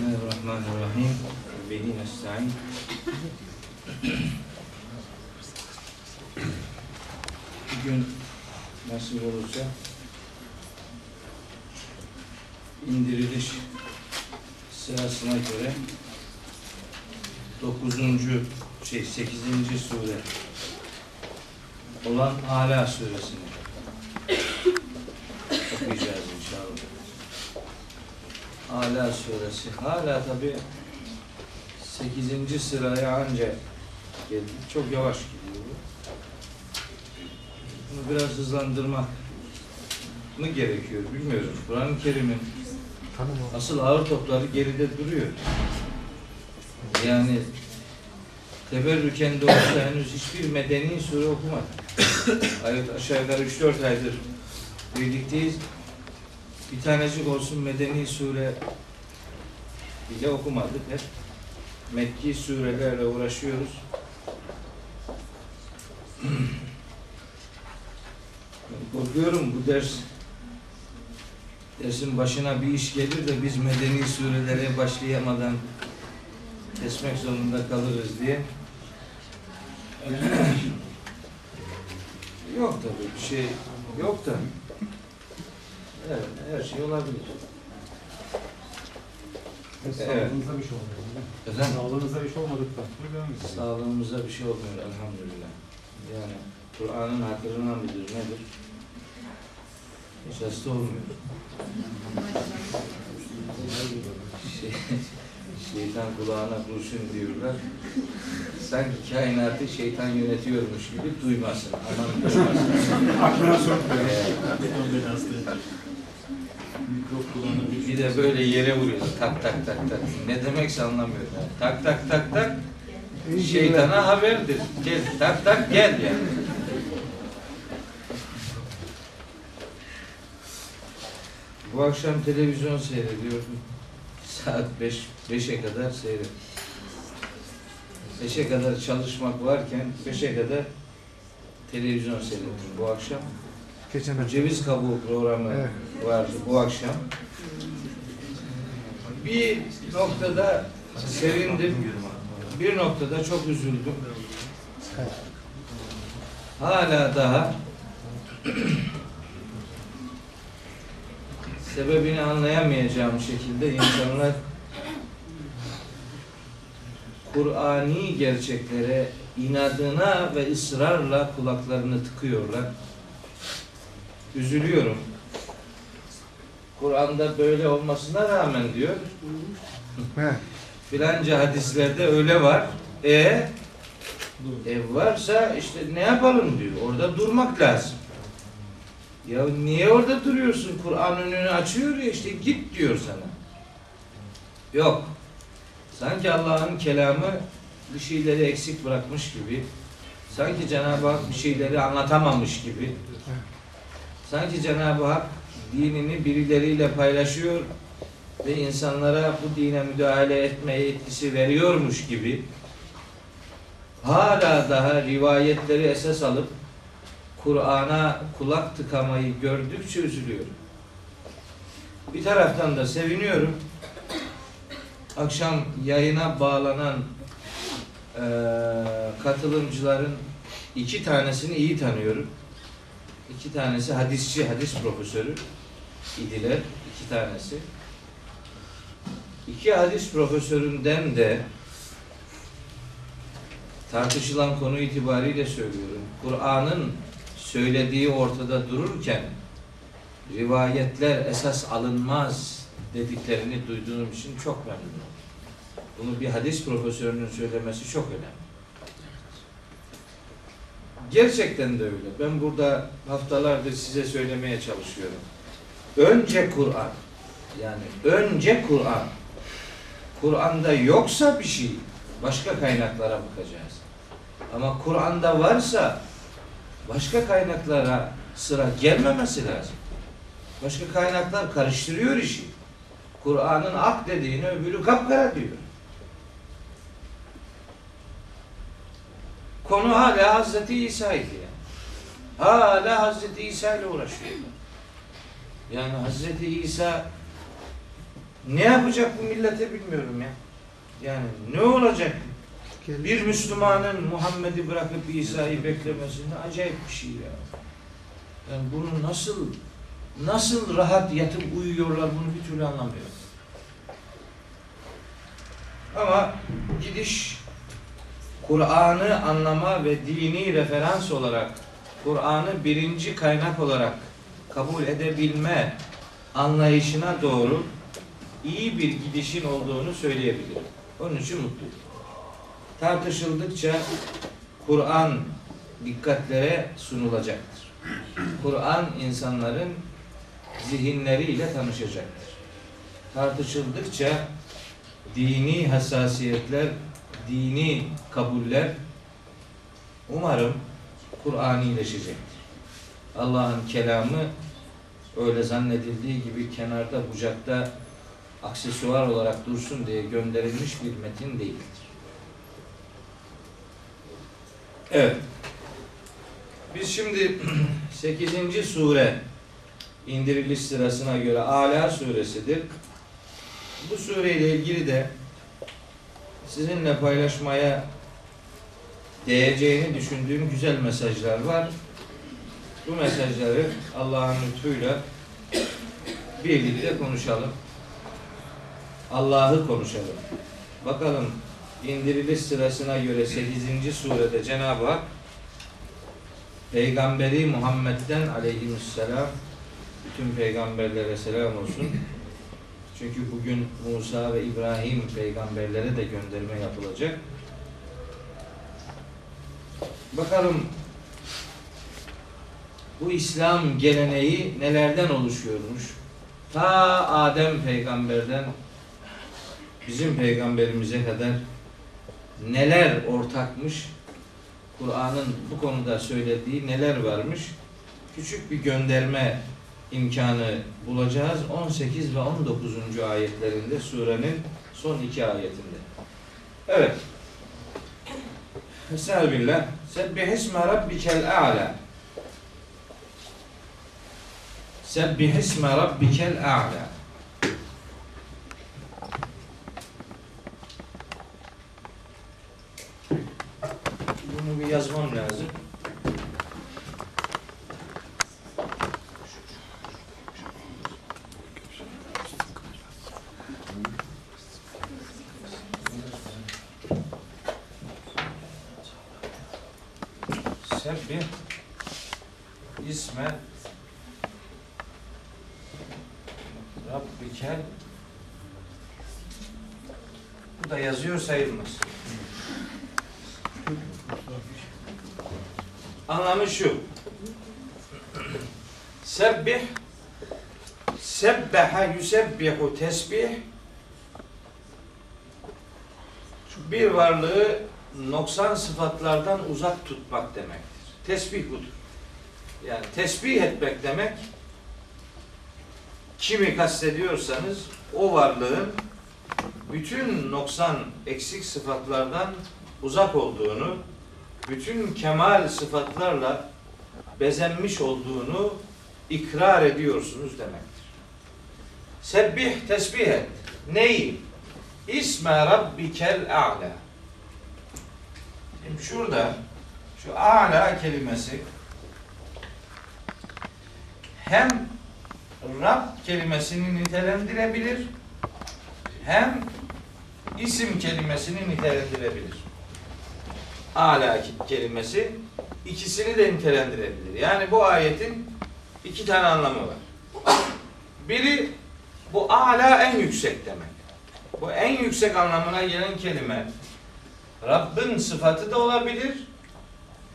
Bismillahirrahmanirrahim. Bihi nesta'in. Bugün nasip olursa indiriliş sırasına göre 9. şey 8. sure olan Ala suresini Ala suresi. Hala tabi 8. sıraya anca geldik. Çok yavaş gidiyor bu. Bunu biraz hızlandırmak mı gerekiyor bilmiyorum. Kur'an-ı Kerim'in asıl ağır topları geride duruyor. Yani teberrüken de olsa henüz hiçbir medeni sure okumadı. Ayet aşağı yukarı 3-4 aydır birlikteyiz. Bir tanecik olsun medeni sure bile okumadık hep. Mekki surelerle uğraşıyoruz. Korkuyorum bu ders dersin başına bir iş gelir de biz medeni surelere başlayamadan kesmek zorunda kalırız diye. Yok tabii bir şey yok da. Evet, her şey olabilir. Evet. Sağlığınıza bir şey olmuyor. değil mi? Efendim? Sağlığınıza bir şey olmadıktan sonra devam edeceğiz. Sağlığımıza bir şey olmuyor elhamdülillah. Yani Kur'an'ın hatırına mıdır nedir? Hiç hasta olmuyor. Şey, şeytan kulağına kurşun diyorlar. Sanki kainatı şeytan yönetiyormuş gibi duymasın. Aman duymasın. Aklına sokmuyor. Bir de böyle yere vuruyor. Tak tak tak tak. Ne demekse anlamıyorum. Yani. Tak tak tak tak. Şeytana haberdir. Gel tak tak gel yani. Bu akşam televizyon seyrediyordum. Saat 5 5'e kadar seyret. 5'e kadar çalışmak varken 5'e kadar televizyon seyrettim bu akşam. Geçen ceviz kabuğu programı Evet. vardı bu akşam. Bir noktada sevindim. Bir noktada çok üzüldüm. Hala daha sebebini anlayamayacağım şekilde insanlar Kur'ani gerçeklere inadına ve ısrarla kulaklarını tıkıyorlar. Üzülüyorum. Kur'an'da böyle olmasına rağmen diyor, filanca hadislerde öyle var. E ev varsa işte ne yapalım diyor. Orada durmak lazım. Ya niye orada duruyorsun? Kur'an önünü açıyor ya işte git diyor sana. Yok. Sanki Allah'ın kelamı bir şeyleri eksik bırakmış gibi. Sanki Cenab-ı Hak bir şeyleri anlatamamış gibi. Sanki Cenab-ı Hak dinini birileriyle paylaşıyor ve insanlara bu dine müdahale etme yetkisi veriyormuş gibi hala daha rivayetleri esas alıp Kur'an'a kulak tıkamayı gördükçe üzülüyorum. Bir taraftan da seviniyorum. Akşam yayına bağlanan eee, katılımcıların iki tanesini iyi tanıyorum. İki tanesi hadisçi, hadis profesörü idiler. iki tanesi. İki hadis profesöründen de tartışılan konu itibariyle söylüyorum. Kur'an'ın söylediği ortada dururken rivayetler esas alınmaz dediklerini duyduğum için çok memnunum. Bunu bir hadis profesörünün söylemesi çok önemli. Gerçekten de öyle. Ben burada haftalardır size söylemeye çalışıyorum. Önce Kur'an. Yani önce Kur'an. Kur'an'da yoksa bir şey başka kaynaklara bakacağız. Ama Kur'an'da varsa başka kaynaklara sıra gelmemesi lazım. Başka kaynaklar karıştırıyor işi. Kur'an'ın ak dediğini öbürü kapkara diyor. Konu hala Hazreti İsa idi. Hala Hazreti İsa ile uğraşıyorlar. Yani Hazreti İsa Ne yapacak bu millete bilmiyorum ya. Yani ne olacak? Bir Müslümanın Muhammed'i bırakıp İsa'yı beklemesi ne acayip bir şey ya. Yani bunu nasıl nasıl rahat yatıp uyuyorlar bunu bir türlü anlamıyorum. Ama gidiş Kur'an'ı anlama ve dini referans olarak Kur'an'ı birinci kaynak olarak kabul edebilme anlayışına doğru iyi bir gidişin olduğunu söyleyebilirim. Onun için mutluyum. Tartışıldıkça Kur'an dikkatlere sunulacaktır. Kur'an insanların zihinleriyle tanışacaktır. Tartışıldıkça dini hassasiyetler, dini kabuller umarım Kur'anileşecektir. Allah'ın kelamı öyle zannedildiği gibi kenarda bucakta aksesuar olarak dursun diye gönderilmiş bir metin değildir. Evet. Biz şimdi 8. sure indiriliş sırasına göre Ala suresidir. Bu sureyle ilgili de sizinle paylaşmaya değeceğini düşündüğüm güzel mesajlar var. Bu mesajları Allah'ın lütfuyla birlikte konuşalım. Allah'ı konuşalım. Bakalım indiriliş sırasına göre 8. surede Cenab-ı Hak Peygamberi Muhammed'den aleyhisselam bütün peygamberlere selam olsun. Çünkü bugün Musa ve İbrahim peygamberlere de gönderme yapılacak. Bakalım bu İslam geleneği nelerden oluşuyormuş? Ta Adem peygamberden bizim peygamberimize kadar neler ortakmış? Kur'an'ın bu konuda söylediği neler varmış? Küçük bir gönderme imkanı bulacağız. 18 ve 19. ayetlerinde surenin son iki ayetinde. Evet. Estağfirullah. Sebbihisme rabbikel a'la. Sebbihisme rabbikel a'la. Bunu bir yazmam lazım. Sebbih isme Rabbikel Bu da yazıyor sayılmaz. Anlamı şu. Sebbih Sebbeha yusebbihu tesbih bir varlığı noksan sıfatlardan uzak tutmak demektir. Tesbih budur. Yani tesbih etmek demek kimi kastediyorsanız o varlığın bütün noksan eksik sıfatlardan uzak olduğunu, bütün kemal sıfatlarla bezenmiş olduğunu ikrar ediyorsunuz demektir. Sebbih tesbih et. Neyi? İsme rabbikel a'la. Şimdi şurada şu a'la kelimesi hem Rab kelimesini nitelendirebilir hem isim kelimesini nitelendirebilir. Ala kelimesi ikisini de nitelendirebilir. Yani bu ayetin iki tane anlamı var. Biri bu ala en yüksek demek. Bu en yüksek anlamına gelen kelime Rabbin sıfatı da olabilir,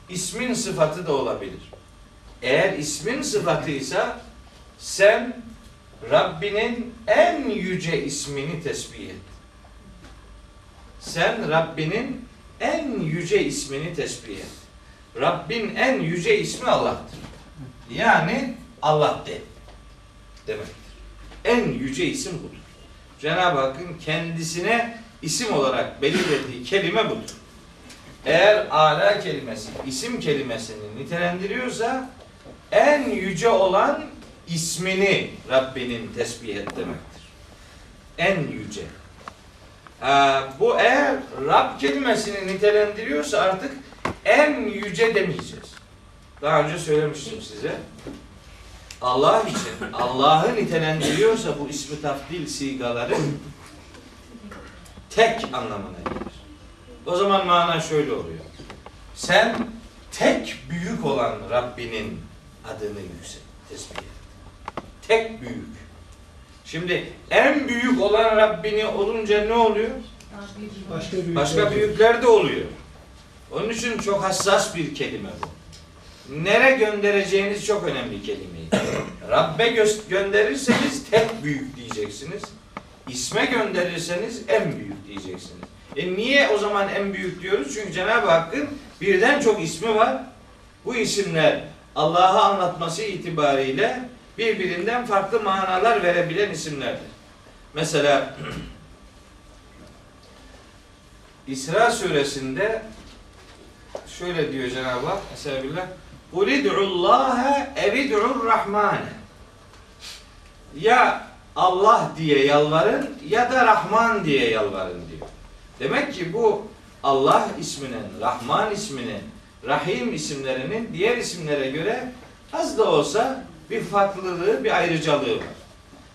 ismin sıfatı da olabilir. Eğer ismin sıfatıysa sen Rabbinin en yüce ismini tesbih et. Sen Rabbinin en yüce ismini tesbih et. Rabbin en yüce ismi Allah'tır. Yani Allah de demektir. En yüce isim budur. Cenab-ı Hakk'ın kendisine isim olarak belirlediği kelime budur. Eğer ala kelimesi isim kelimesini nitelendiriyorsa en yüce olan ismini Rabbinin tesbih et demektir. En yüce. Ee, bu eğer Rab kelimesini nitelendiriyorsa artık en yüce demeyeceğiz. Daha önce söylemiştim size. Allah için Allah'ı nitelendiriyorsa bu ismi tafdil sigaları tek anlamına gelir. O zaman mana şöyle oluyor. Sen tek büyük olan Rabbinin adını yüksek, tesbih et. Tek büyük. Şimdi en büyük olan Rabbini olunca ne oluyor? Başka bir Başka büyükler de oluyor. Onun için çok hassas bir kelime bu. Nere göndereceğiniz çok önemli kelimeyi. Rabbe gö- gönderirseniz tek büyük diyeceksiniz. İsme gönderirseniz en büyük diyeceksiniz. E niye o zaman en büyük diyoruz? Çünkü Cenab-ı Hakk'ın birden çok ismi var. Bu isimler Allah'ı anlatması itibariyle birbirinden farklı manalar verebilen isimlerdir. Mesela İsra suresinde şöyle diyor Cenab-ı Hak Estağfirullah Kul id'ullaha evid'ur rahmane Ya Allah diye yalvarın ya da Rahman diye yalvarın diyor. Demek ki bu Allah isminin, Rahman isminin, Rahim isimlerinin diğer isimlere göre az da olsa bir farklılığı, bir ayrıcalığı var.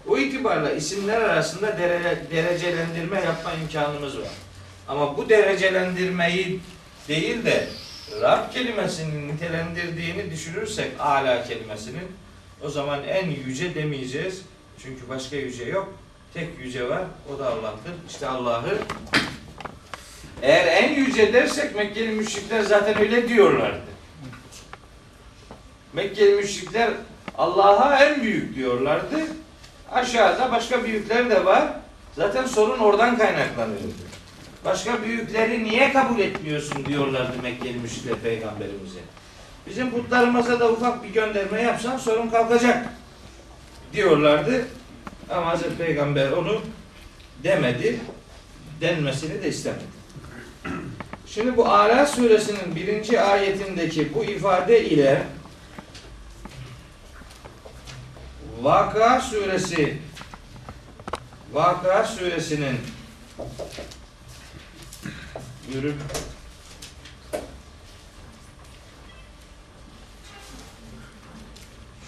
O itibarla isimler arasında dere- derecelendirme yapma imkanımız var. Ama bu derecelendirmeyi değil de Rab kelimesinin nitelendirdiğini düşünürsek ala kelimesinin o zaman en yüce demeyeceğiz. Çünkü başka yüce yok. Tek yüce var. O da Allah'tır. İşte Allah'ı eğer en yüce dersek Mekkeli müşrikler zaten öyle diyorlardı. Mekkeli müşrikler Allah'a en büyük diyorlardı. Aşağıda başka büyükler de var. Zaten sorun oradan kaynaklanıyordu. Başka büyükleri niye kabul etmiyorsun diyorlardı Mekkeli müşrikler peygamberimize. Bizim putlarımıza da ufak bir gönderme yapsan sorun kalkacak diyorlardı. Ama Hazreti Peygamber onu demedi. Denmesini de istemedi. Şimdi bu Ala suresinin birinci ayetindeki bu ifade ile Vaka suresi Vaka suresinin yürü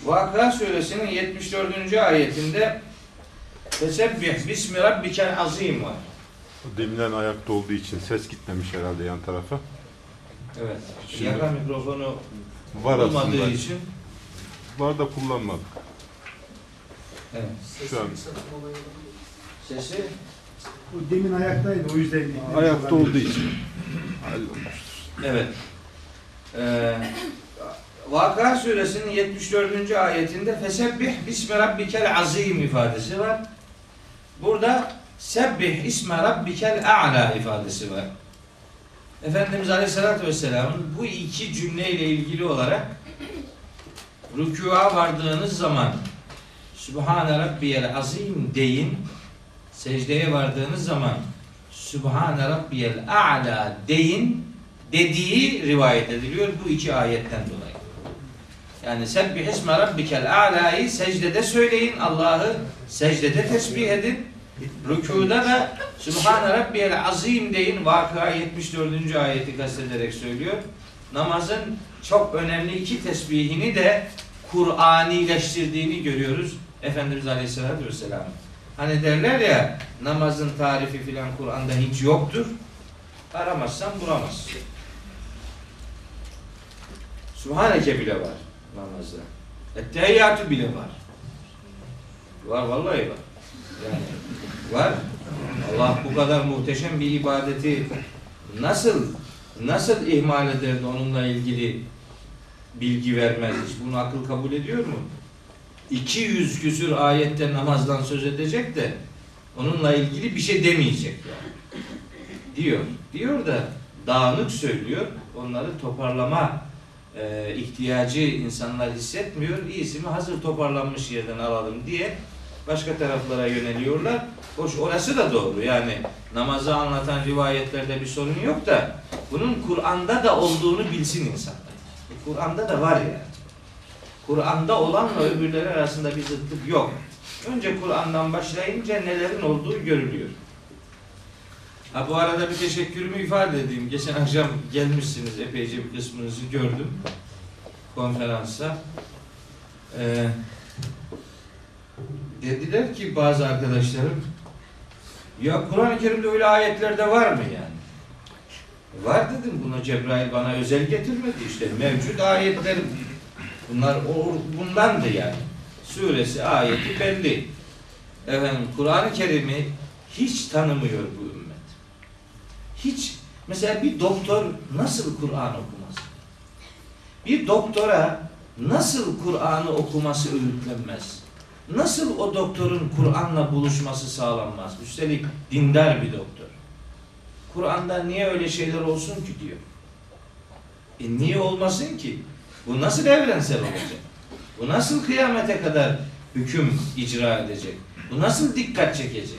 Vaka suresinin 74. ayetinde Fesebbih bismi rabbikel azim var. Deminden ayakta olduğu için ses gitmemiş herhalde yan tarafa. Evet. Şimdi- Yaka mikrofonu Var olmadığı aslında. için Var da kullanmadık. Evet. Şu an sesi Bu demin ayaktaydı o yüzden. ayakta olduğu için. Evet. Ee, Vaka suresinin 74. ayetinde Fesebbih bismi rabbikel azim ifadesi var. Burada Sebbih isme rabbikel a'la ifadesi var. Efendimiz Aleyhisselatü Vesselam'ın bu iki cümleyle ilgili olarak rükûa vardığınız zaman Sübhane Rabbiyel Azim deyin. Secdeye vardığınız zaman Sübhane Rabbiyel A'la deyin dediği rivayet ediliyor bu iki ayetten dolayı. Yani sebbih isme rabbikel a'la'yı secdede söyleyin. Allah'ı secdede tesbih edin. Rükuda da Sübhane Rabbiyel Azim deyin. Vakıa 74. ayeti kastederek söylüyor. Namazın çok önemli iki tesbihini de Kur'anileştirdiğini görüyoruz. Efendimiz Aleyhisselatü Vesselam. Hani derler ya namazın tarifi filan Kur'an'da hiç yoktur. Aramazsan bulamazsın. Subhaneke bile var namazda. Ettehiyyatü bile var. Var vallahi var. Yani var. Allah bu kadar muhteşem bir ibadeti nasıl nasıl ihmal ederdi onunla ilgili bilgi vermez. Hiç bunu akıl kabul ediyor mu? 200 küsür ayette namazdan söz edecek de onunla ilgili bir şey demeyecek yani. Diyor. Diyor da dağınık söylüyor. Onları toparlama e, ihtiyacı insanlar hissetmiyor. İyisi mi hazır toparlanmış yerden alalım diye başka taraflara yöneliyorlar. Hoş orası da doğru. Yani namazı anlatan rivayetlerde bir sorun yok da bunun Kur'an'da da olduğunu bilsin insanlar. Kur'an'da da var yani. Kur'an'da olanla öbürleri arasında bir zıtlık yok. Önce Kur'an'dan başlayınca nelerin olduğu görülüyor. Ha bu arada bir teşekkürümü ifade edeyim. Geçen akşam gelmişsiniz epeyce bir kısmınızı gördüm konferansa. Ee, dediler ki bazı arkadaşlarım ya Kur'an-ı Kerim'de öyle ayetler de var mı yani? Var dedim buna Cebrail bana özel getirmedi işte mevcut ayetler bunlar o, bundandı yani. Suresi ayeti belli. Efendim Kur'an-ı Kerim'i hiç tanımıyor bu ümmet. Hiç mesela bir doktor nasıl Kur'an okumaz? Bir doktora nasıl Kur'an'ı okuması öğütlenmez? Nasıl o doktorun Kur'an'la buluşması sağlanmaz? Üstelik dindar bir doktor. Kur'an'da niye öyle şeyler olsun ki diyor. E niye olmasın ki? Bu nasıl evrensel olacak? Bu nasıl kıyamete kadar hüküm icra edecek? Bu nasıl dikkat çekecek?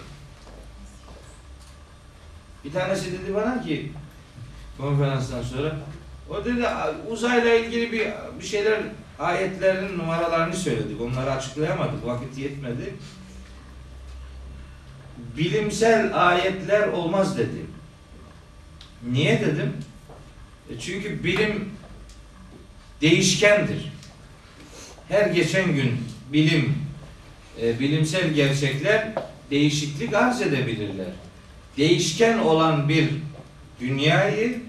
Bir tanesi dedi bana ki konferanstan sonra o dedi uzayla ilgili bir bir şeyler ayetlerin numaralarını söyledik. Onları açıklayamadık. Vakit yetmedi. Bilimsel ayetler olmaz dedi. Niye dedim? E çünkü bilim değişkendir. Her geçen gün bilim, e, bilimsel gerçekler değişiklik arz edebilirler. Değişken olan bir dünyayı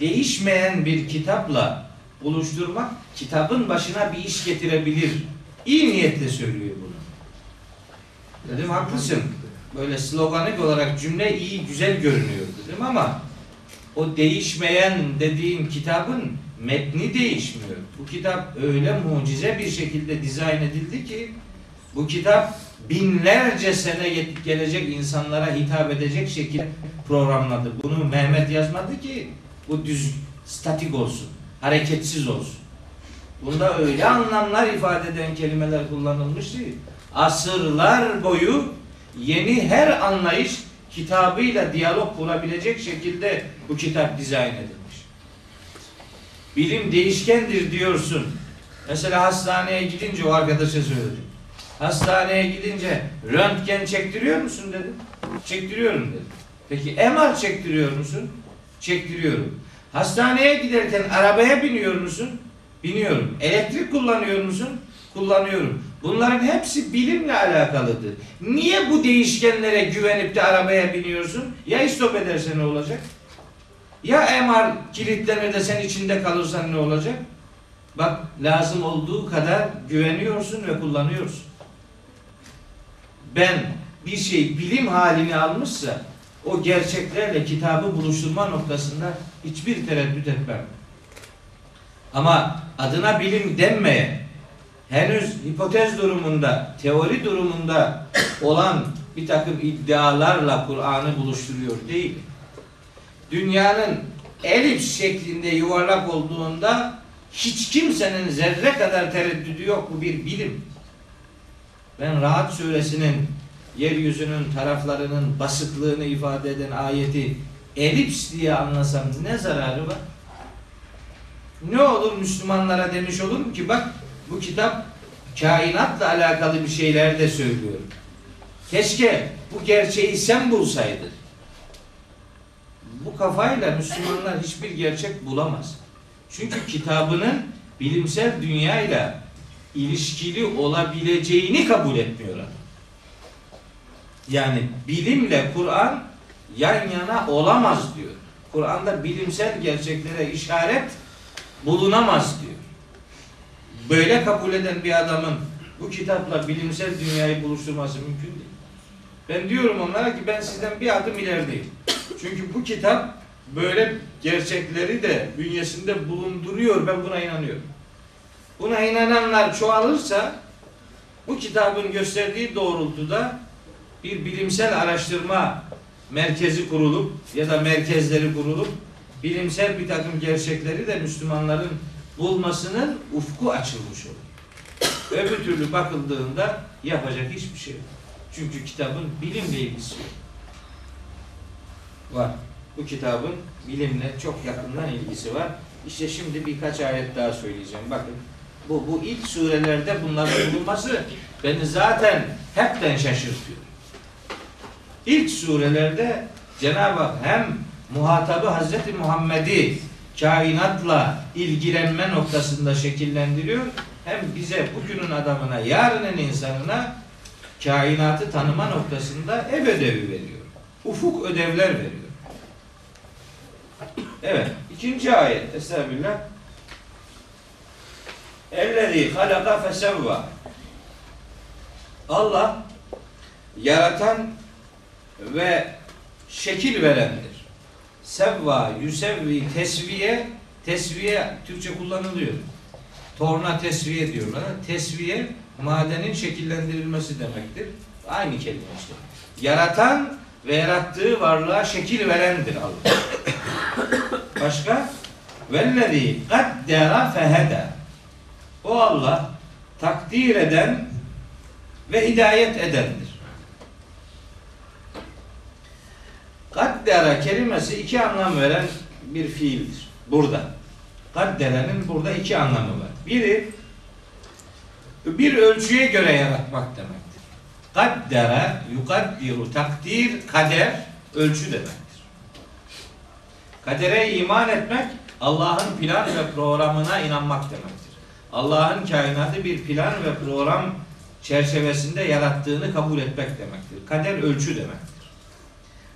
değişmeyen bir kitapla buluşturmak kitabın başına bir iş getirebilir. İyi niyetle söylüyor bunu. Dedim haklısın. Böyle sloganik olarak cümle iyi, güzel görünüyor dedim ama o değişmeyen dediğin kitabın metni değişmiyor. Bu kitap öyle mucize bir şekilde dizayn edildi ki bu kitap binlerce sene gelecek insanlara hitap edecek şekilde programladı. Bunu Mehmet yazmadı ki bu düz statik olsun, hareketsiz olsun. Bunda öyle anlamlar ifade eden kelimeler kullanılmış ki asırlar boyu yeni her anlayış kitabıyla diyalog kurabilecek şekilde bu kitap dizayn edilmiş. Bilim değişkendir diyorsun. Mesela hastaneye gidince o arkadaşa söyledim. Hastaneye gidince röntgen çektiriyor musun dedim. Çektiriyorum dedim. Peki MR çektiriyor musun? Çektiriyorum. Hastaneye giderken arabaya biniyor musun? Biniyorum. Elektrik kullanıyor musun? Kullanıyorum. Bunların hepsi bilimle alakalıdır. Niye bu değişkenlere güvenip de arabaya biniyorsun? Ya istop ederse ne olacak? Ya MR kilitlenir de sen içinde kalırsan ne olacak? Bak lazım olduğu kadar güveniyorsun ve kullanıyorsun. Ben bir şey bilim halini almışsa o gerçeklerle kitabı buluşturma noktasında hiçbir tereddüt etmem. Ama adına bilim denmeye henüz hipotez durumunda, teori durumunda olan bir takım iddialarla Kur'an'ı buluşturuyor değil. Dünyanın elips şeklinde yuvarlak olduğunda hiç kimsenin zerre kadar tereddüdü yok. Bu bir bilim. Ben Rahat suresinin yeryüzünün taraflarının basıklığını ifade eden ayeti elips diye anlasam ne zararı var? Ne olur Müslümanlara demiş olur mu ki bak bu kitap kainatla alakalı bir şeyler de söylüyor. Keşke bu gerçeği sen bulsaydın. Bu kafayla Müslümanlar hiçbir gerçek bulamaz. Çünkü kitabının bilimsel dünyayla ilişkili olabileceğini kabul etmiyor. Yani bilimle Kur'an yan yana olamaz diyor. Kur'an'da bilimsel gerçeklere işaret bulunamaz diyor. Böyle kabul eden bir adamın bu kitapla bilimsel dünyayı buluşturması mümkün değil. Ben diyorum onlara ki ben sizden bir adım ilerideyim. Çünkü bu kitap böyle gerçekleri de bünyesinde bulunduruyor. Ben buna inanıyorum. Buna inananlar çoğalırsa bu kitabın gösterdiği doğrultuda bir bilimsel araştırma merkezi kurulup ya da merkezleri kurulup bilimsel bir takım gerçekleri de Müslümanların bulmasının ufku açılmış olur. Öbür türlü bakıldığında yapacak hiçbir şey yok. Çünkü kitabın bilimle ilgisi. Var. Bu kitabın bilimle çok yakından ilgisi var. İşte şimdi birkaç ayet daha söyleyeceğim. Bakın bu, bu ilk surelerde bunların bulunması beni zaten hepten şaşırtıyor. İlk surelerde Cenab-ı Hak hem muhatabı Hazreti Muhammed'i kainatla ilgilenme noktasında şekillendiriyor hem bize bugünün adamına, yarının insanına kainatı tanıma noktasında ev ödevi veriyor. Ufuk ödevler veriyor. Evet. ikinci ayet. Estağfirullah. Ellezî halaka fesevva. Allah yaratan ve şekil verendir. Sevva, yüsevvi, tesviye, tesviye Türkçe kullanılıyor. Torna tesviye diyorlar. Tesviye madenin şekillendirilmesi demektir. Aynı kelime işte. Yaratan ve yarattığı varlığa şekil verendir Allah. Başka? Vellezî kaddera fehede. O Allah takdir eden ve hidayet edendir. Kaddera kelimesi iki anlam veren bir fiildir. Burada. Kadderenin burada iki anlamı var. Biri bir ölçüye göre yaratmak demektir. Kaddere, yukaddiru, takdir, kader, ölçü demektir. Kadere iman etmek, Allah'ın plan ve programına inanmak demektir. Allah'ın kainatı bir plan ve program çerçevesinde yarattığını kabul etmek demektir. Kader ölçü demektir.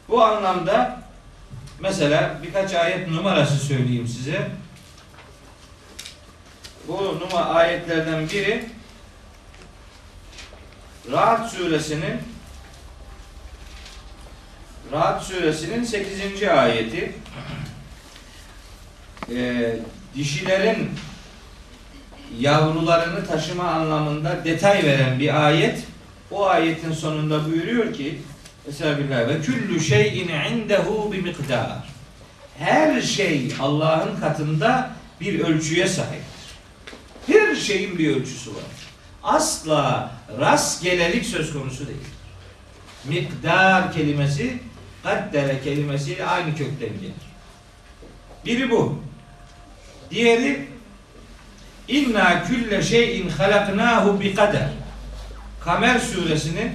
Bu anlamda mesela birkaç ayet numarası söyleyeyim size. Bu numara ayetlerden biri Rahat suresinin Rahat suresinin 8. ayeti Ee, dişilerin yavrularını taşıma anlamında detay veren bir ayet. O ayetin sonunda buyuruyor ki Estağfirullah ve küllü şeyin indehu bi miktar. Her şey Allah'ın katında bir ölçüye sahiptir. Her şeyin bir ölçüsü var. Asla rastgelelik söz konusu değil. Miktar kelimesi kaddere kelimesiyle aynı kökten gelir. Biri bu. Diğeri İnna külle şeyin halaknahu bi kader. Kamer suresinin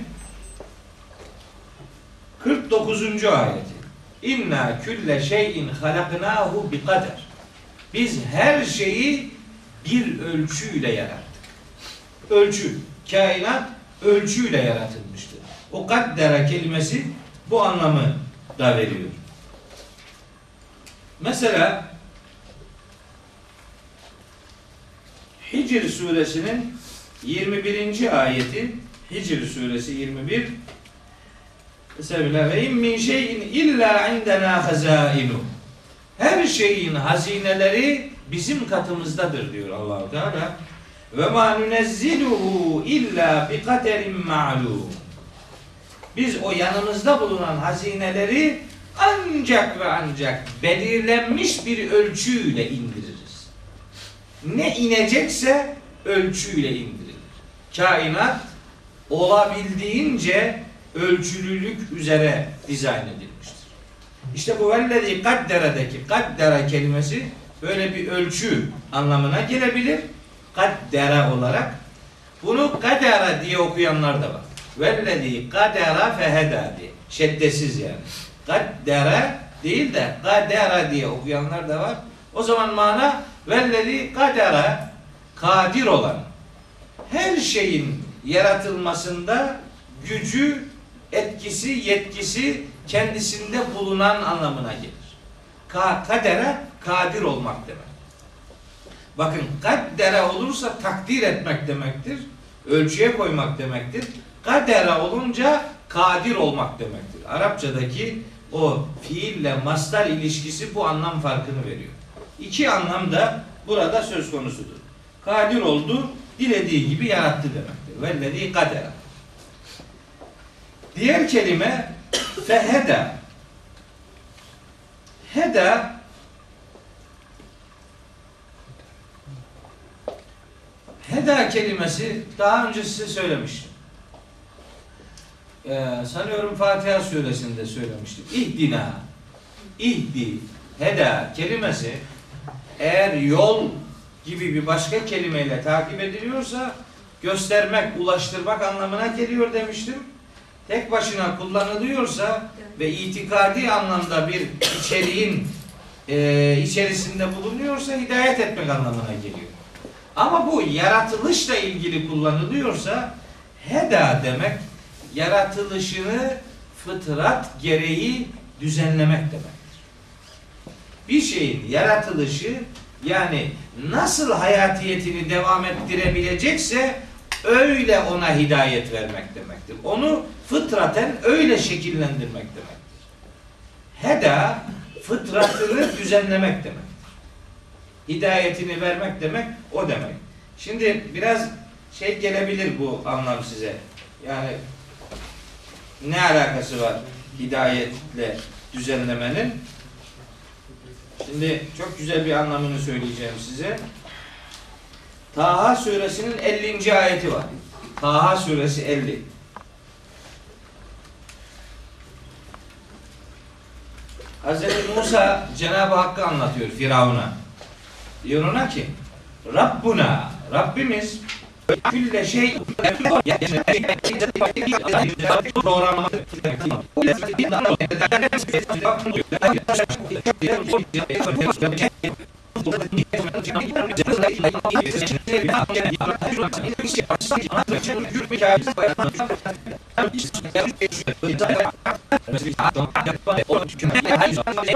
49. ayeti. İnna külle şeyin halaknahu bi kader. Biz her şeyi bir ölçüyle yarattık. Ölçü, kainat ölçüyle yaratılmıştır. O kaddera kelimesi bu anlamı da veriyor. Mesela Hicr suresinin 21. ayeti Hicr suresi 21 Bismillah ve in min şeyin illa indena hazainu. Her şeyin hazineleri bizim katımızdadır diyor Allahu Teala. Ve ma nunezziluhu illa bi kaderin ma'lum. Biz o yanımızda bulunan hazineleri ancak ve ancak belirlenmiş bir ölçüyle indiririz. Ne inecekse ölçüyle indirilir. Kainat olabildiğince ölçülülük üzere dizayn edilmiştir. İşte bu vellezi kaddere'deki kaddere kelimesi böyle bir ölçü anlamına gelebilir. Kaddere olarak. Bunu kadera diye okuyanlar da var. Vellezi kadera feheda diye. Şeddesiz yani. Kaddere değil de kadera diye okuyanlar da var. O zaman mana vellezi kadera kadir olan her şeyin yaratılmasında gücü, etkisi, yetkisi kendisinde bulunan anlamına gelir. Ka kadere kadir olmak demek. Bakın kaddere olursa takdir etmek demektir. Ölçüye koymak demektir. Kadere olunca kadir olmak demektir. Arapçadaki o fiille mastar ilişkisi bu anlam farkını veriyor. İki anlam da burada söz konusudur. Kadir oldu, dilediği gibi yarattı demektir. Vellezî kadera. Diğer kelime feheda. Heda Heda kelimesi daha önce size söylemiştim. Ee, sanıyorum Fatiha suresinde söylemiştim. İhdina, ihdi, heda kelimesi eğer yol gibi bir başka kelimeyle takip ediliyorsa göstermek, ulaştırmak anlamına geliyor demiştim. Tek başına kullanılıyorsa ve itikadi anlamda bir içeriğin e, içerisinde bulunuyorsa hidayet etmek anlamına geliyor. Ama bu yaratılışla ilgili kullanılıyorsa heda demek yaratılışını fıtrat gereği düzenlemek demektir. Bir şeyin yaratılışı yani nasıl hayatiyetini devam ettirebilecekse öyle ona hidayet vermek demektir. Onu fıtraten öyle şekillendirmek demektir. Heda fıtratını düzenlemek demektir. Hidayetini vermek demek o demek. Şimdi biraz şey gelebilir bu anlam size. Yani ne alakası var hidayetle düzenlemenin? Şimdi çok güzel bir anlamını söyleyeceğim size. Taha suresinin 50. ayeti var. Taha suresi 50. Hz. Musa Cenab-ı Hakk'ı anlatıyor Firavun'a. Diyor ki Rabbuna Rabbimiz külle şey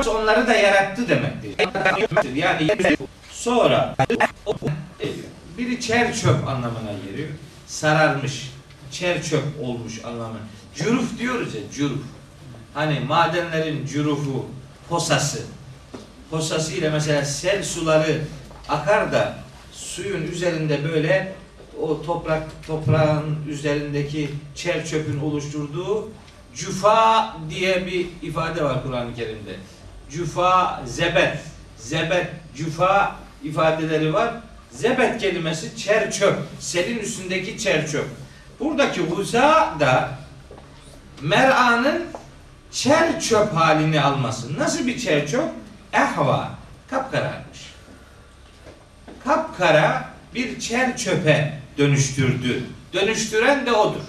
onları da yarattı demektir. Yani sonra biri çer çöp anlamına geliyor. Sararmış, çer çöp olmuş anlamı. Cüruf diyoruz ya, cüruf. Hani madenlerin cürufu, posası. Posası ile mesela sel suları akar da suyun üzerinde böyle o toprak toprağın üzerindeki çer çöpün oluşturduğu cüfa diye bir ifade var Kur'an-ı Kerim'de. Cüfa, zebet, zebet, cüfa ifadeleri var. Zebet kelimesi çer çöp, selin üstündeki çer çöp. Buradaki huza da mer'anın çer çöp halini alması. Nasıl bir çer çöp? Ehva, kapkararmış. Kapkara bir çer çöpe dönüştürdü. Dönüştüren de odur.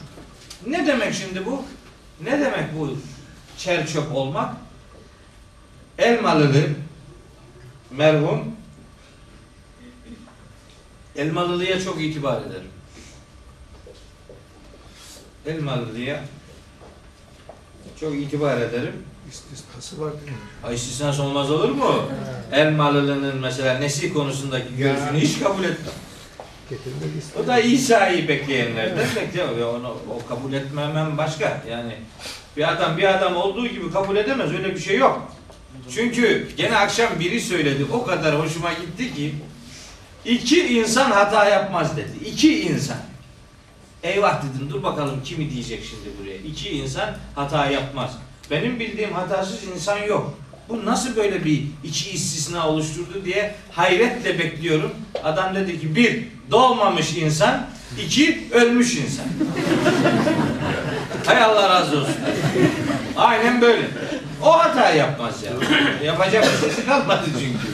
Ne demek şimdi bu? Ne demek bu çer çöp olmak? Elmalılı merhum Elmalılı'ya çok itibar ederim. Elmalılı'ya çok itibar ederim. İstisnası var değil mi? Ha, istisnası olmaz olur mu? Elmalılı'nın mesela nesi konusundaki görüşünü hiç kabul etmem. O da İsa'yı bekleyenlerden bekliyor. Onu o kabul etmemem başka. Yani bir adam bir adam olduğu gibi kabul edemez. Öyle bir şey yok. Çünkü gene akşam biri söyledi. O kadar hoşuma gitti ki iki insan hata yapmaz dedi. İki insan. Eyvah dedim dur bakalım kimi diyecek şimdi buraya. İki insan hata yapmaz. Benim bildiğim hatasız insan yok. Bu nasıl böyle bir iki istisna oluşturdu diye hayretle bekliyorum. Adam dedi ki bir doğmamış insan, iki ölmüş insan. Hay Allah razı olsun. Aynen böyle. O hata yapmaz ya. Yapacak bir şey kalmadı çünkü.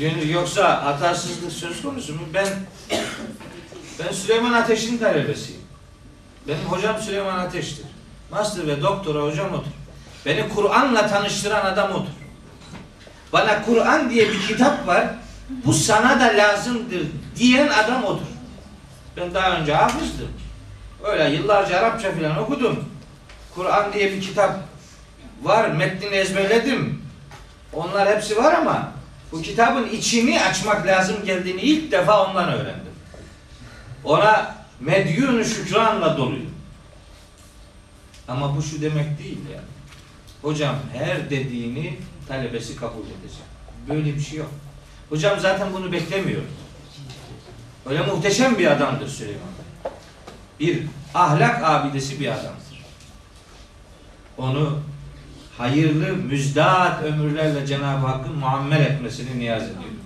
Yoksa hatasızlık söz konusu mu? Ben ben Süleyman Ateş'in talebesiyim. Benim hocam Süleyman Ateş'tir. Master ve doktora hocam odur. Beni Kur'an'la tanıştıran adam odur. Bana Kur'an diye bir kitap var. Bu sana da lazımdır diyen adam odur. Ben daha önce hafızdım. Öyle yıllarca Arapça filan okudum. Kur'an diye bir kitap var. Metnini ezberledim. Onlar hepsi var ama bu kitabın içini açmak lazım geldiğini ilk defa ondan öğrendim. Ona medyun şükranla doluyum. Ama bu şu demek değil yani. Hocam her dediğini talebesi kabul edecek. Böyle bir şey yok. Hocam zaten bunu beklemiyor. Öyle muhteşem bir adamdır Süleyman. Bir ahlak abidesi bir adamdır. Onu hayırlı, müjdat ömürlerle Cenab-ı Hakk'ın muammer etmesini niyaz ediyorum.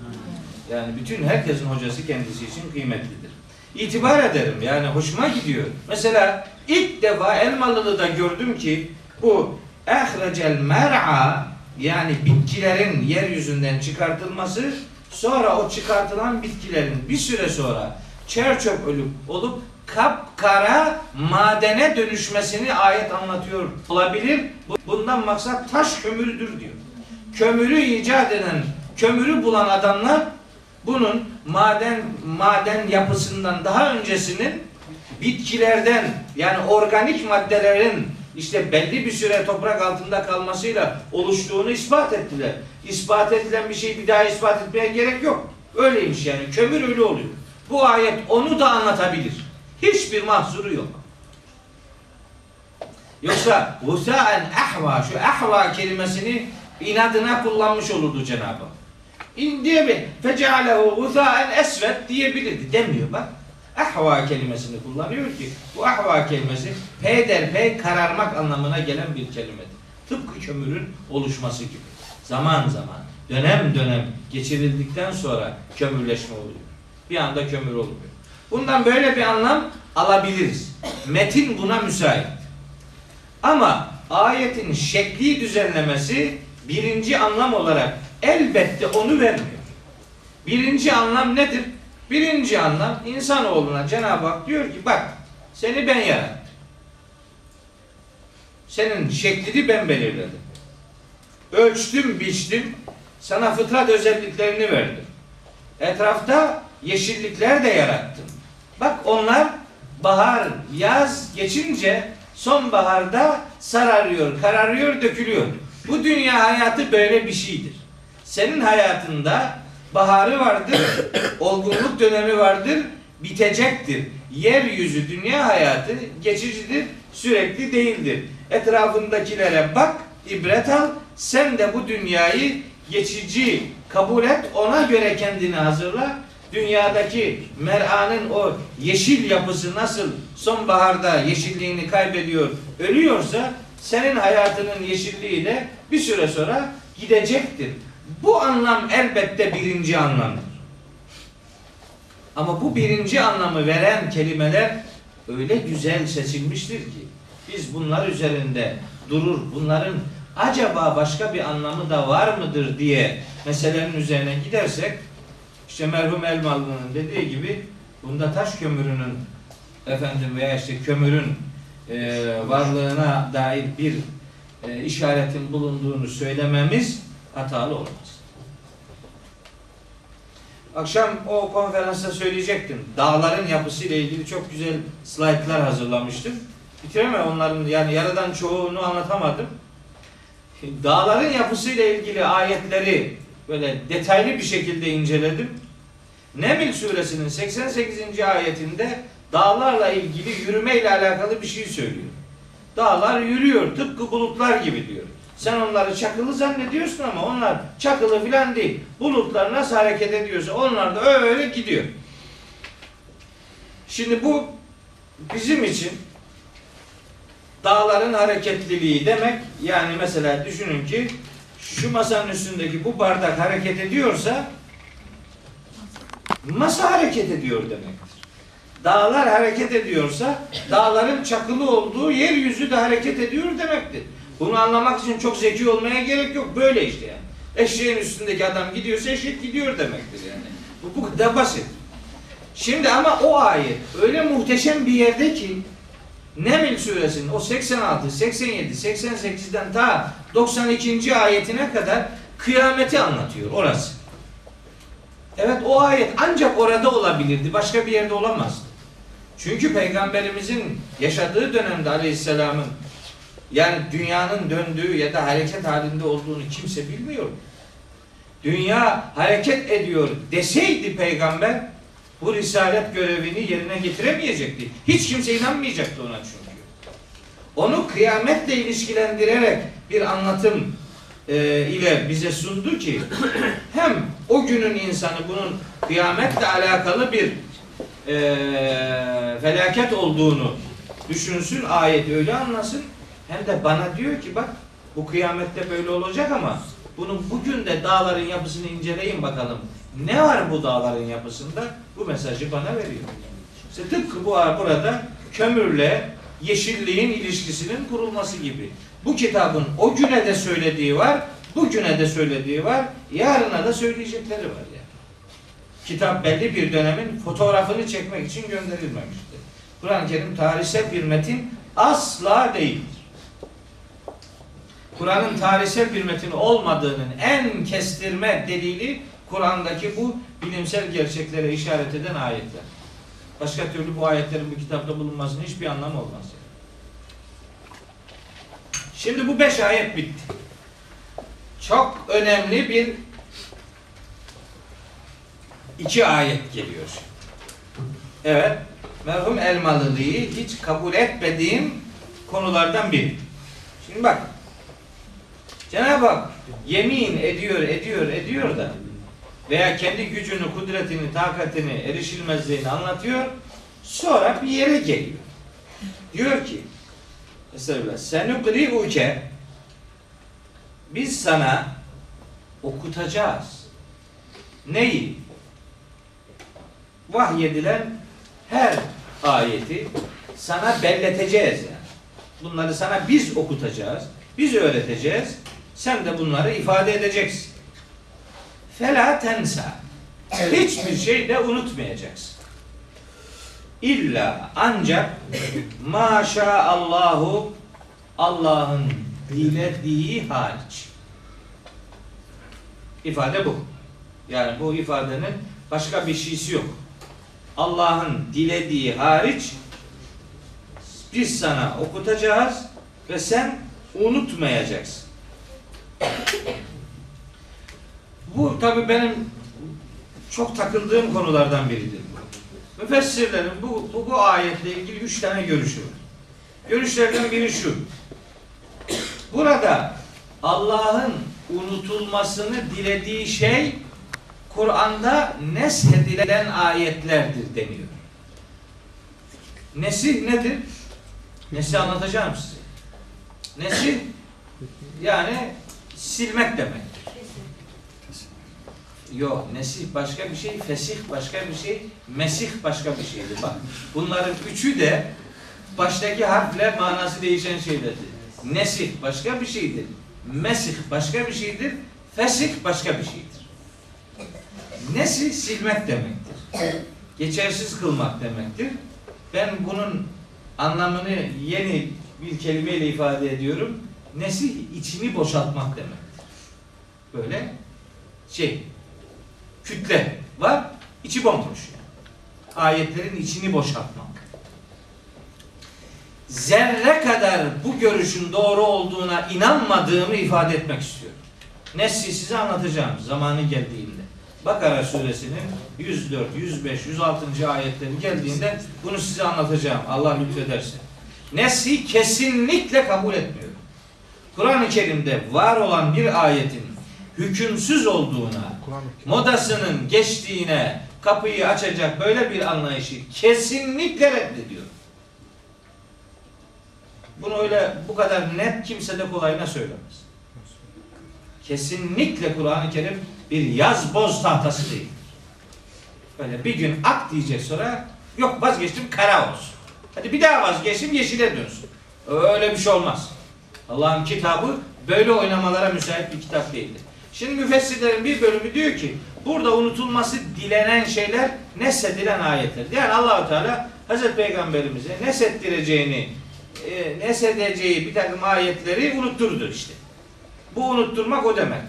Yani bütün herkesin hocası kendisi için kıymetlidir. İtibar ederim yani hoşuma gidiyor. Mesela ilk defa Elmalı'da gördüm ki bu ehrecel mer'a yani bitkilerin yeryüzünden çıkartılması sonra o çıkartılan bitkilerin bir süre sonra çer çöp ölüp olup kapkara madene dönüşmesini ayet anlatıyor olabilir. Bu- Bundan maksat taş kömürüdür diyor. Kömürü icat eden, kömürü bulan adamlar bunun maden maden yapısından daha öncesinin bitkilerden yani organik maddelerin işte belli bir süre toprak altında kalmasıyla oluştuğunu ispat ettiler. İspat edilen bir şeyi bir daha ispat etmeye gerek yok. Öyleymiş yani. Kömür öyle oluyor. Bu ayet onu da anlatabilir. Hiçbir mahsuru yok. Yoksa vusaen ahva şu ahva kelimesini inadına kullanmış olurdu Cenab-ı. İn diye bir fecealehu vusaen esved diyebilirdi. Demiyor bak. Ahva kelimesini kullanıyor ki bu ahva kelimesi peyderpey kararmak anlamına gelen bir kelimedir. Tıpkı kömürün oluşması gibi. Zaman zaman, dönem dönem geçirildikten sonra kömürleşme oluyor. Bir anda kömür olmuyor. Bundan böyle bir anlam alabiliriz. Metin buna müsait. Ama ayetin şekli düzenlemesi birinci anlam olarak elbette onu vermiyor. Birinci anlam nedir? Birinci anlam insanoğluna Cenab-ı Hak diyor ki bak seni ben yarattım. Senin şeklini ben belirledim. Ölçtüm, biçtim. Sana fıtrat özelliklerini verdim. Etrafta yeşillikler de yarattım. Bak onlar bahar, yaz geçince sonbaharda sararıyor, kararıyor, dökülüyor. Bu dünya hayatı böyle bir şeydir. Senin hayatında baharı vardır, olgunluk dönemi vardır, bitecektir. Yeryüzü, dünya hayatı geçicidir, sürekli değildir. Etrafındakilere bak, ibret al, sen de bu dünyayı geçici kabul et, ona göre kendini hazırla. Dünyadaki mer'anın o yeşil yapısı nasıl sonbaharda yeşilliğini kaybediyor, ölüyorsa senin hayatının yeşilliği de bir süre sonra gidecektir. Bu anlam elbette birinci anlamdır. Ama bu birinci anlamı veren kelimeler öyle güzel seçilmiştir ki biz bunlar üzerinde durur, bunların acaba başka bir anlamı da var mıdır diye meselenin üzerine gidersek işte merhum Elmalı'nın dediği gibi bunda taş kömürünün efendim veya işte kömürün e, varlığına dair bir e, işaretin bulunduğunu söylememiz hatalı olmaz. Akşam o konferansta söyleyecektim. Dağların yapısıyla ilgili çok güzel slaytlar hazırlamıştım. Bitiremem onların yani yarıdan çoğunu anlatamadım. Dağların yapısıyla ilgili ayetleri böyle detaylı bir şekilde inceledim. Neml suresinin 88. ayetinde dağlarla ilgili yürümeyle alakalı bir şey söylüyor. Dağlar yürüyor tıpkı bulutlar gibi diyor. Sen onları çakılı zannediyorsun ama onlar çakılı filan değil. Bulutlar nasıl hareket ediyorsa onlar da öyle gidiyor. Şimdi bu bizim için dağların hareketliliği demek yani mesela düşünün ki şu masanın üstündeki bu bardak hareket ediyorsa masa hareket ediyor demektir. Dağlar hareket ediyorsa dağların çakılı olduğu yeryüzü de hareket ediyor demektir. Bunu anlamak için çok zeki olmaya gerek yok. Böyle işte yani. Eşeğin üstündeki adam gidiyorsa eşek gidiyor demektir yani. Bu, bu kadar basit. Şimdi ama o ayet öyle muhteşem bir yerde ki Neml suresinin o 86, 87, 88'den ta 92. ayetine kadar kıyameti anlatıyor orası. Evet o ayet ancak orada olabilirdi. Başka bir yerde olamazdı. Çünkü peygamberimizin yaşadığı dönemde aleyhisselamın yani dünyanın döndüğü ya da hareket halinde olduğunu kimse bilmiyor. Dünya hareket ediyor deseydi peygamber bu risalet görevini yerine getiremeyecekti. Hiç kimse inanmayacaktı ona çünkü. Onu kıyametle ilişkilendirerek bir anlatım e, ile bize sundu ki hem o günün insanı bunun kıyametle alakalı bir e, felaket olduğunu düşünsün, ayet öyle anlasın. Hem de bana diyor ki bak bu kıyamette böyle olacak ama bunun bugün de dağların yapısını inceleyin bakalım. Ne var bu dağların yapısında? Bu mesajı bana veriyor. İşte tıpkı bu burada kömürle yeşilliğin ilişkisinin kurulması gibi. Bu kitabın o güne de söylediği var, bugüne de söylediği var, yarına da söyleyecekleri var yani. Kitap belli bir dönemin fotoğrafını çekmek için gönderilmemiştir. Kur'an-ı Kerim tarihsel bir metin asla değildir. Kur'an'ın tarihsel bir metin olmadığının en kestirme delili Kur'an'daki bu bilimsel gerçeklere işaret eden ayetler. Başka türlü bu ayetlerin bu kitapta bulunmasının hiçbir anlamı olmaz. Şimdi bu beş ayet bitti. Çok önemli bir iki ayet geliyor. Evet, merhum Elmalılı'yı hiç kabul etmediğim konulardan biri. Şimdi bak, Cenab-ı Hak yemin ediyor, ediyor, ediyor da veya kendi gücünü, kudretini, takatini, erişilmezliğini anlatıyor. Sonra bir yere geliyor. Diyor ki Estağfirullah. Senukri'uke biz sana okutacağız. Neyi? Vahyedilen her ayeti sana belleteceğiz yani. Bunları sana biz okutacağız. Biz öğreteceğiz. Sen de bunları ifade edeceksin. Fela tensa. Hiçbir şey de unutmayacaksın. İlla ancak maşa Allahu Allah'ın dilediği hariç. İfade bu. Yani bu ifadenin başka bir şeysi yok. Allah'ın dilediği hariç biz sana okutacağız ve sen unutmayacaksın. Bu tabi benim çok takıldığım konulardan biridir. Müfessirlerin bu, bu, bu ayetle ilgili üç tane görüşü var. Görüşlerden biri şu. Burada Allah'ın unutulmasını dilediği şey Kur'an'da neshedilen ayetlerdir deniyor. Nesih nedir? Nesih anlatacağım size. Nesih yani silmek demek. Yok, nesih başka bir şey, fesih başka bir şey, mesih başka bir şeydir. Bak, bunların üçü de baştaki harfle manası değişen şeylerdir. Nesih başka bir şeydir. Mesih başka bir şeydir. Fesih başka bir şeydir. Nesih silmek demektir. Geçersiz kılmak demektir. Ben bunun anlamını yeni bir kelimeyle ifade ediyorum. Nesih içini boşaltmak demektir. Böyle şey, kütle var, içi bomboş. Yani. Ayetlerin içini boşaltmak. Zerre kadar bu görüşün doğru olduğuna inanmadığımı ifade etmek istiyorum. Nesli size anlatacağım zamanı geldiğinde. Bakara suresinin 104, 105, 106. ayetleri geldiğinde bunu size anlatacağım. Allah lütfederse. Nesli kesinlikle kabul etmiyorum. Kur'an-ı Kerim'de var olan bir ayetin hükümsüz olduğuna, modasının geçtiğine kapıyı açacak böyle bir anlayışı kesinlikle reddediyor. Bunu öyle bu kadar net kimse de kolayına söylemez. Kesinlikle Kur'an-ı Kerim bir yaz boz tahtası değil. Böyle bir gün ak diyecek sonra yok vazgeçtim kara olsun. Hadi bir daha vazgeçtim yeşile dönsün. Öyle bir şey olmaz. Allah'ın kitabı böyle oynamalara müsait bir kitap değildir. Şimdi müfessirlerin bir bölümü diyor ki burada unutulması dilenen şeyler nesedilen ayetler. Yani Allahu Teala Hazreti Peygamberimize nesettireceğini e, nesedeceği bir takım ayetleri unutturdu işte. Bu unutturmak o demek.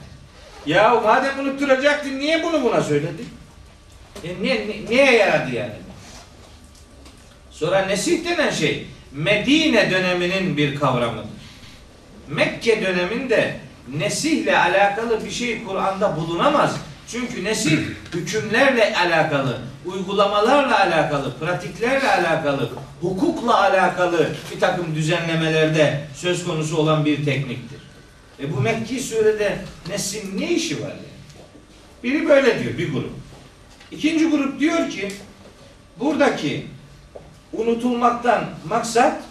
Ya madem unutturacaktın niye bunu buna söyledin? E, niye, ni- niye yaradı yani? Sonra nesih denen şey Medine döneminin bir kavramıdır. Mekke döneminde nesihle alakalı bir şey Kur'an'da bulunamaz. Çünkü nesih hükümlerle alakalı, uygulamalarla alakalı, pratiklerle alakalı, hukukla alakalı bir takım düzenlemelerde söz konusu olan bir tekniktir. E bu Mekki surede nesin ne işi var yani? Biri böyle diyor bir grup. İkinci grup diyor ki buradaki unutulmaktan maksat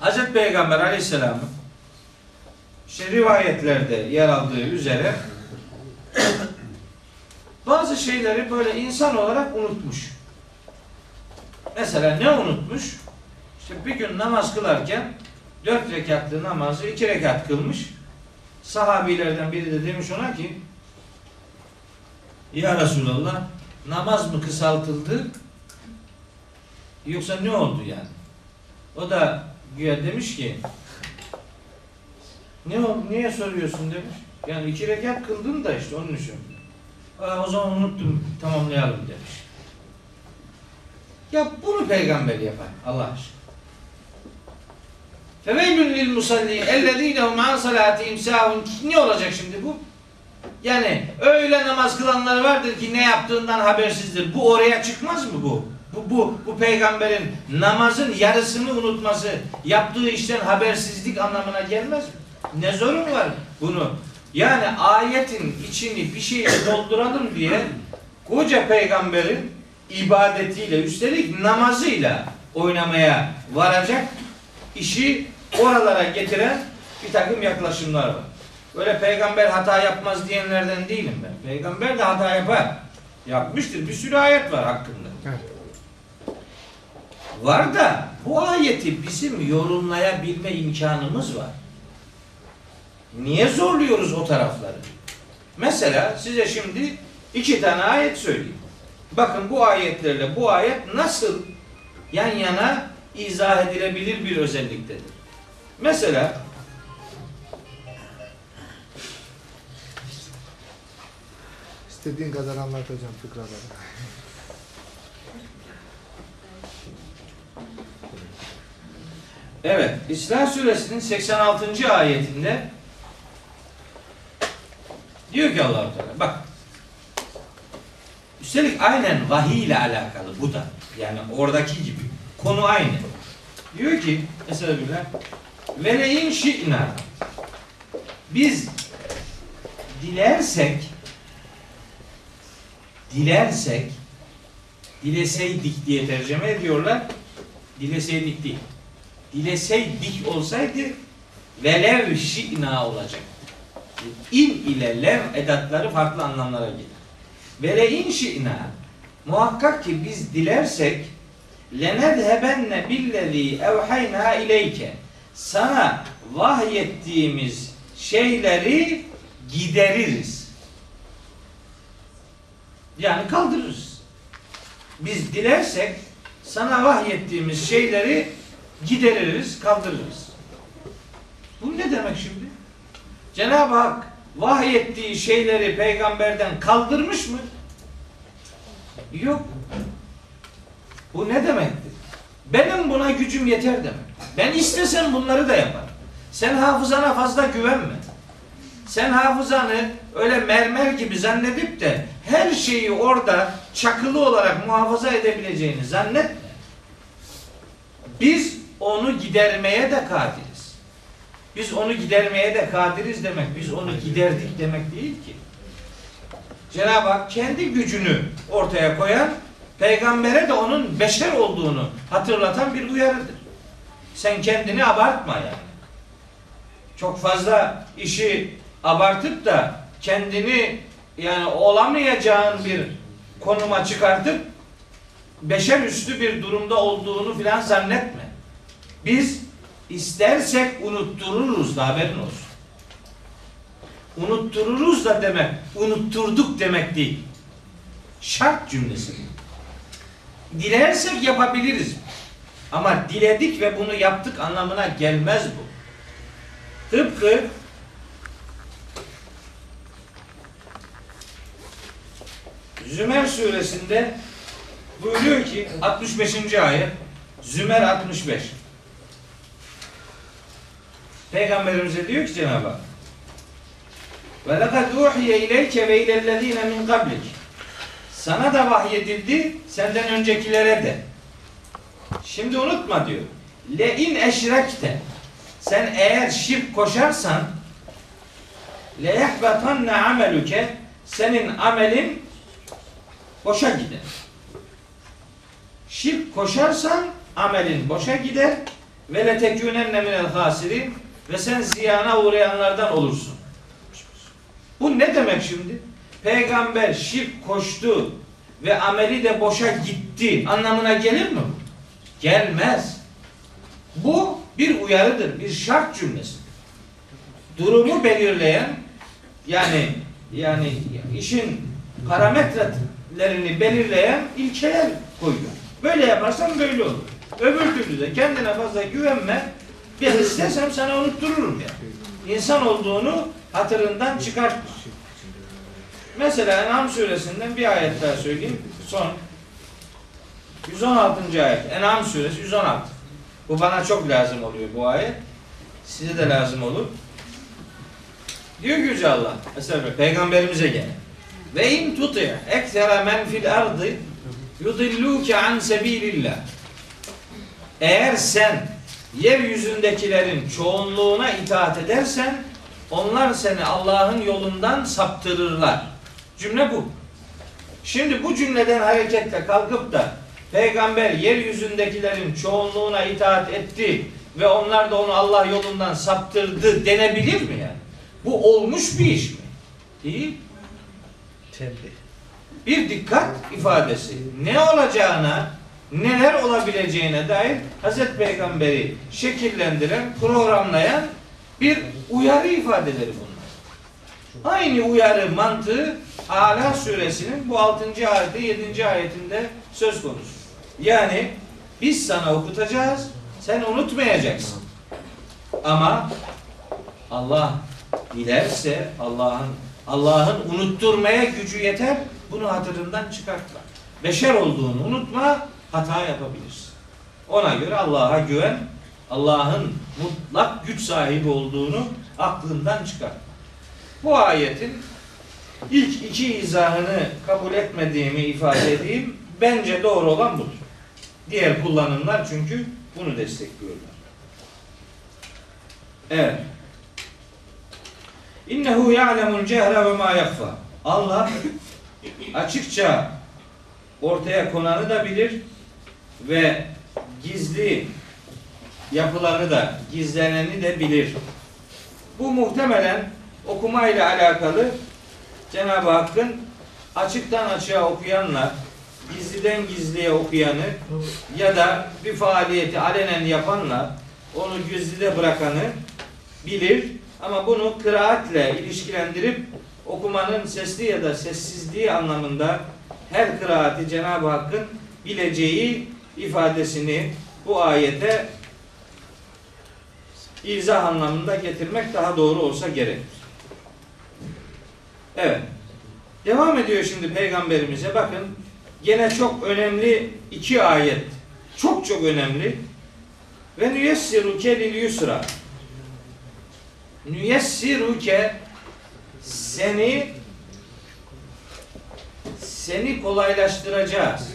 Hazreti Peygamber Aleyhisselam'ın işte rivayetlerde yer aldığı üzere bazı şeyleri böyle insan olarak unutmuş. Mesela ne unutmuş? İşte bir gün namaz kılarken dört rekatlı namazı iki rekat kılmış. Sahabilerden biri de demiş ona ki Ya Resulallah Namaz mı kısaltıldı? Yoksa ne oldu yani? O da güya demiş ki ne oldu, niye soruyorsun demiş. Yani iki rekat kıldın da işte onun için. Aa, o zaman unuttum tamamlayalım demiş. Ya bunu peygamber yapar Allah aşkına. Feveylün lil musalli ellezine hum an salatihim sahun. Ne olacak şimdi bu? Yani öyle namaz kılanlar vardır ki ne yaptığından habersizdir. Bu oraya çıkmaz mı bu? Bu, bu, bu peygamberin namazın yarısını unutması, yaptığı işten habersizlik anlamına gelmez mi? Ne zorun var bunu? Yani ayetin içini bir şeyle dolduralım diye koca peygamberin ibadetiyle üstelik namazıyla oynamaya varacak işi oralara getiren bir takım yaklaşımlar var. Öyle peygamber hata yapmaz diyenlerden değilim ben. Peygamber de hata yapar. Yapmıştır. Bir sürü ayet var hakkında. Evet. Var da bu ayeti bizim yorumlayabilme imkanımız var. Niye zorluyoruz o tarafları? Mesela size şimdi iki tane ayet söyleyeyim. Bakın bu ayetlerle bu ayet nasıl yan yana izah edilebilir bir özelliktedir. Mesela İstediğin kadar anlat hocam fıkraları. Evet, İsra suresinin 86. ayetinde diyor ki allah Teala bak üstelik aynen vahiy ile alakalı bu da yani oradaki gibi konu aynı. Diyor ki mesela billah ve leyin şi'na biz dilersek dilersek dileseydik diye tercüme ediyorlar. Dileseydik değil dileseydik olsaydı velev şi'na olacak. İn ile lev edatları farklı anlamlara gelir. Vele in şi'na muhakkak ki biz dilersek lenedhebenne billezî evhayna ileyke sana vahyettiğimiz şeyleri gideririz. Yani kaldırırız. Biz dilersek sana vahyettiğimiz şeyleri gideririz, kaldırırız. Bu ne demek şimdi? Cenab-ı Hak vahyettiği şeyleri peygamberden kaldırmış mı? Yok. Bu ne demektir? Benim buna gücüm yeter demek. Ben istesem bunları da yaparım. Sen hafızana fazla güvenme. Sen hafızanı öyle mermer gibi zannedip de her şeyi orada çakılı olarak muhafaza edebileceğini zannetme. Biz onu gidermeye de kadiriz. Biz onu gidermeye de kadiriz demek, biz onu giderdik demek değil ki. Cenab-ı Hak kendi gücünü ortaya koyan, peygambere de onun beşer olduğunu hatırlatan bir uyarıdır. Sen kendini abartma yani. Çok fazla işi abartıp da kendini yani olamayacağın bir konuma çıkartıp beşer üstü bir durumda olduğunu filan zannetme. Biz istersek unuttururuz da haberin olsun. Unuttururuz da demek, unutturduk demek değil. Şart cümlesi. Dilersek yapabiliriz. Ama diledik ve bunu yaptık anlamına gelmez bu. Tıpkı Zümer suresinde buyuruyor ki 65. ayet Zümer 65 Peygamberimize diyor ki Cenab-ı Hak ve lekad uhiye ileyke ve ilellezine min kablik sana da vahyedildi senden öncekilere de. Şimdi unutma diyor le in eşrekte sen eğer şirk koşarsan le yehbetanne ameluke senin amelin boşa gider. Şirk koşarsan amelin boşa gider. Ve le tekûnenne minel hasirin ve sen ziyana uğrayanlardan olursun. Bu ne demek şimdi? Peygamber şirk koştu ve ameli de boşa gitti anlamına gelir mi? Gelmez. Bu bir uyarıdır, bir şart cümlesi. Durumu belirleyen yani yani işin parametre ilkelerini belirleyen ilkeler koyuyor. Böyle yaparsan böyle olur. Öbür türlü de kendine fazla güvenme. Ben istesem sana unuttururum yani. İnsan olduğunu hatırından çıkartma. Mesela En'am suresinden bir ayet daha söyleyeyim. Son 116. ayet. En'am suresi 116. Bu bana çok lazım oluyor bu ayet. Size de lazım olur. Diyor ki Yüce Allah, Estağfurullah, peygamberimize gene. Ve in tuti' eksera men fil ardı yudilluke an sebilillah. Eğer sen yeryüzündekilerin çoğunluğuna itaat edersen onlar seni Allah'ın yolundan saptırırlar. Cümle bu. Şimdi bu cümleden hareketle kalkıp da peygamber yeryüzündekilerin çoğunluğuna itaat etti ve onlar da onu Allah yolundan saptırdı denebilir mi yani? Bu olmuş bir iş mi? Değil. Bir dikkat ifadesi. Ne olacağına, neler olabileceğine dair Hazreti Peygamber'i şekillendiren, programlayan bir uyarı ifadeleri bunlar. Aynı uyarı mantığı Ala suresinin bu 6. ayeti 7. ayetinde söz konusu. Yani biz sana okutacağız, sen unutmayacaksın. Ama Allah dilerse Allah'ın Allah'ın unutturmaya gücü yeter. Bunu hatırından çıkartma. Beşer olduğunu unutma, hata yapabilirsin. Ona göre Allah'a güven, Allah'ın mutlak güç sahibi olduğunu aklından çıkartma. Bu ayetin ilk iki izahını kabul etmediğimi ifade edeyim. Bence doğru olan budur. Diğer kullanımlar çünkü bunu destekliyorlar. Evet. İnnehu ya'lemul cehre ve ma yakfa. Allah açıkça ortaya konanı da bilir ve gizli yapılanı da, gizleneni de bilir. Bu muhtemelen okumayla alakalı Cenab-ı Hakk'ın açıktan açığa okuyanla gizliden gizliye okuyanı ya da bir faaliyeti alenen yapanla onu gizlide bırakanı bilir ama bunu kıraatle ilişkilendirip okumanın sesli ya da sessizliği anlamında her kıraati Cenab-ı Hakk'ın bileceği ifadesini bu ayete izah anlamında getirmek daha doğru olsa gerek. Evet. Devam ediyor şimdi peygamberimize. Bakın gene çok önemli iki ayet. Çok çok önemli. Ve nüyessiruke lil yusra. Nüyessiruke seni seni kolaylaştıracağız.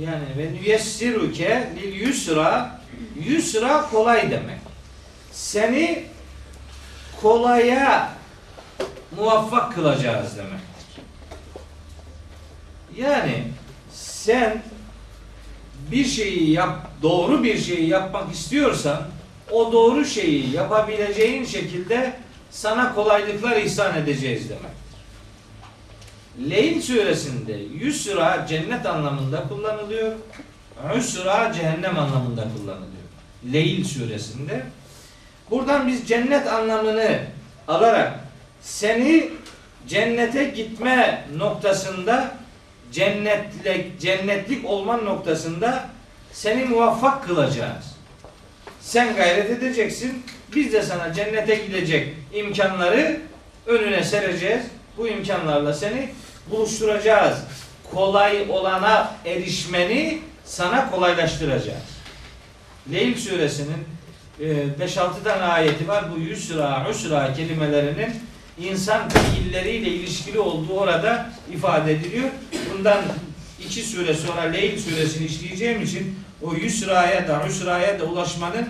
Yani ve nüyessiruke lil yusra yusra kolay demek. Seni kolaya muvaffak kılacağız demektir. Yani sen bir şeyi yap, doğru bir şeyi yapmak istiyorsan o doğru şeyi yapabileceğin şekilde sana kolaylıklar ihsan edeceğiz demektir. Leyl suresinde yusra cennet anlamında kullanılıyor. Usra cehennem anlamında kullanılıyor. Leyl suresinde. Buradan biz cennet anlamını alarak seni cennete gitme noktasında cennetlik, cennetlik olman noktasında seni muvaffak kılacağız. Sen gayret edeceksin. Biz de sana cennete gidecek imkanları önüne sereceğiz. Bu imkanlarla seni buluşturacağız. Kolay olana erişmeni sana kolaylaştıracağız. Leyl suresinin 5-6 tane ayeti var. Bu yusra, usra kelimelerinin insan fiilleriyle ilişkili olduğu orada ifade ediliyor. Bundan iki sure sonra Leyl suresini işleyeceğim için o yusraya da usraya da ulaşmanın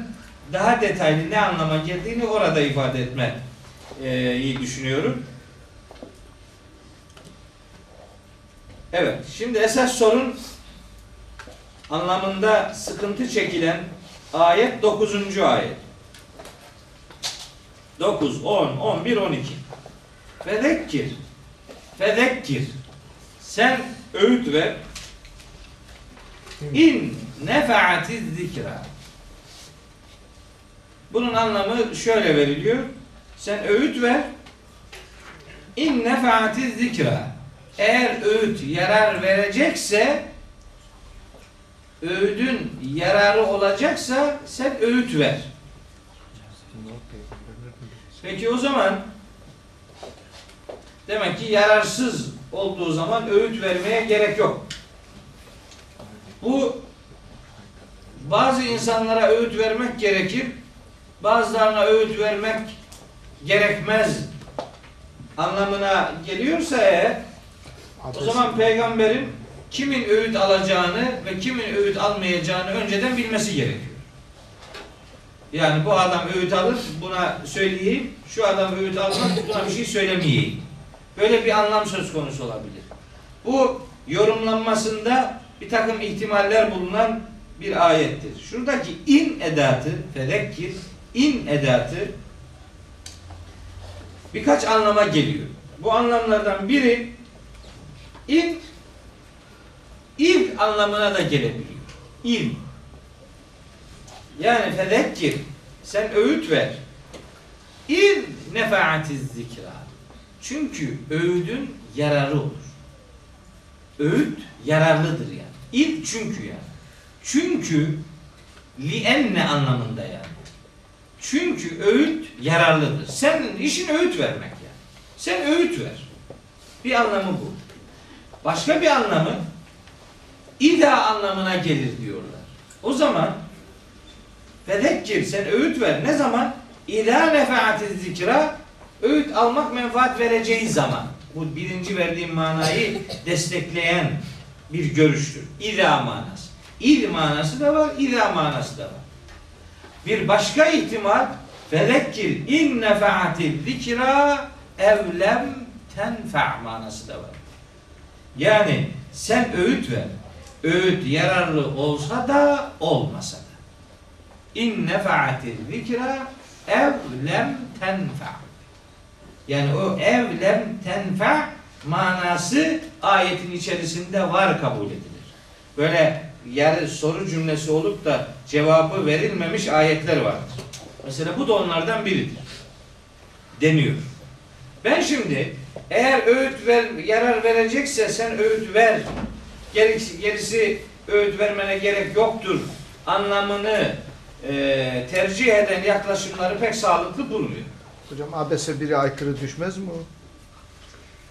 daha detaylı ne anlama geldiğini orada ifade etme e, iyi düşünüyorum. Evet, şimdi esas sorun anlamında sıkıntı çekilen ayet 9. ayet. 9, 10, 11, 12. Fezekkir. Fezekkir. Sen öğüt ver. İn nefaati zikra. Bunun anlamı şöyle veriliyor. Sen öğüt ver. in nefaati zikra eğer öğüt yarar verecekse öğüdün yararı olacaksa sen öğüt ver. Peki o zaman demek ki yararsız olduğu zaman öğüt vermeye gerek yok. Bu bazı insanlara öğüt vermek gerekir. Bazılarına öğüt vermek gerekmez anlamına geliyorsa eğer o zaman peygamberin kimin öğüt alacağını ve kimin öğüt almayacağını önceden bilmesi gerekiyor. Yani bu adam öğüt alır, buna söyleyeyim. Şu adam öğüt almaz, buna bir şey söylemeyeyim. Böyle bir anlam söz konusu olabilir. Bu yorumlanmasında bir takım ihtimaller bulunan bir ayettir. Şuradaki in edatı, fedekkir, in edatı birkaç anlama geliyor. Bu anlamlardan biri in ilk anlamına da gelebiliyor. İl. Yani fedekkir. Sen öğüt ver. İl nefaatiz zikra. Çünkü öğüdün yararı olur. Öğüt yararlıdır yani. İl çünkü yani. Çünkü lienne anlamında yani. Çünkü öğüt yararlıdır. Senin işin öğüt vermek yani. Sen öğüt ver. Bir anlamı bu. Başka bir anlamı İda anlamına gelir diyorlar. O zaman fedekkir sen öğüt ver. Ne zaman? İlâ nefaati zikra öğüt almak menfaat vereceği zaman. Bu birinci verdiğim manayı destekleyen bir görüştür. İza manası. İl manası da var, İza manası da var. Bir başka ihtimal fedekkir in nefaati zikra evlem tenfa manası da var. Yani sen öğüt ver. Öğüt yararlı olsa da olmasa da. İn nefaati zikra ev lem tenfa. Yani o ev lem tenfa manası ayetin içerisinde var kabul edilir. Böyle yarı soru cümlesi olup da cevabı verilmemiş ayetler vardır. Mesela bu da onlardan biridir. Deniyor. Ben şimdi eğer öğüt ver, yarar verecekse sen öğüt ver. Gerisi, gerisi öğüt vermene gerek yoktur. Anlamını e, tercih eden yaklaşımları pek sağlıklı bulmuyor. Hocam abese 1'e aykırı düşmez mi o?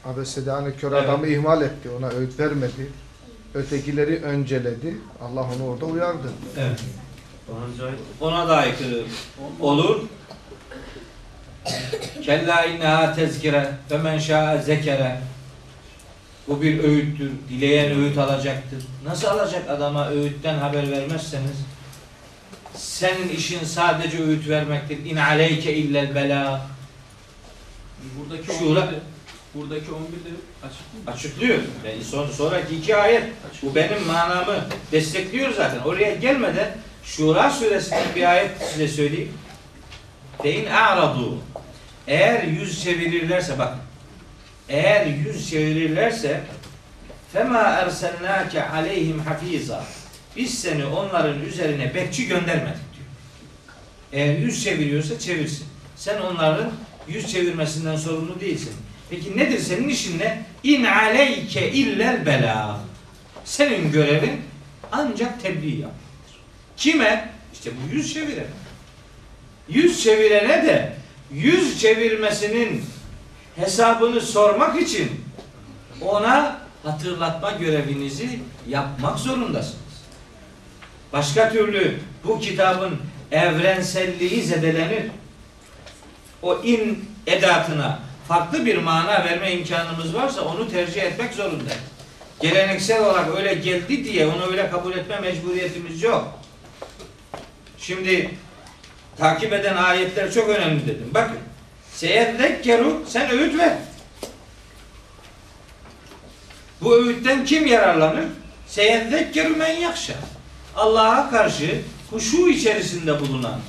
Abesede hani kör Evet. adamı ihmal etti. Ona öğüt vermedi. Ötekileri önceledi. Allah onu orada uyardı. Evet. Ona da aykırı olur. Kella inneha tezkire ve men şa'a zekere. Bu bir öğüttür. Dileyen öğüt alacaktır. Nasıl alacak adama öğütten haber vermezseniz? Senin işin sadece öğüt vermektir. İn aleyke illel bela. Buradaki Şura- 11'de, buradaki 11'de açık mı? Açıklıyor. Yani son, sonraki iki ayet bu benim manamı destekliyor zaten. Oraya gelmeden Şura suresinden bir ayet size söyleyeyim. Fe in a'radu eğer yüz çevirirlerse bak eğer yüz çevirirlerse fema erselnake aleyhim hafiza biz seni onların üzerine bekçi göndermedik diyor. Eğer yüz çeviriyorsa çevirsin. Sen onların yüz çevirmesinden sorumlu değilsin. Peki nedir senin işin ne? İn aleyke illel bela. Senin görevin ancak tebliğ yapmaktır. Kime? İşte bu yüz çevirene. Yüz çevirene de yüz çevirmesinin hesabını sormak için ona hatırlatma görevinizi yapmak zorundasınız. Başka türlü bu kitabın evrenselliği zedelenir. O in edatına farklı bir mana verme imkanımız varsa onu tercih etmek zorundayız. Geleneksel olarak öyle geldi diye onu öyle kabul etme mecburiyetimiz yok. Şimdi takip eden ayetler çok önemli dedim. Bakın. Seyeddekkeru sen öğüt ver. Bu öğütten kim yararlanır? Seyeddekkeru men yakşa. Allah'a karşı huşu içerisinde bulunan,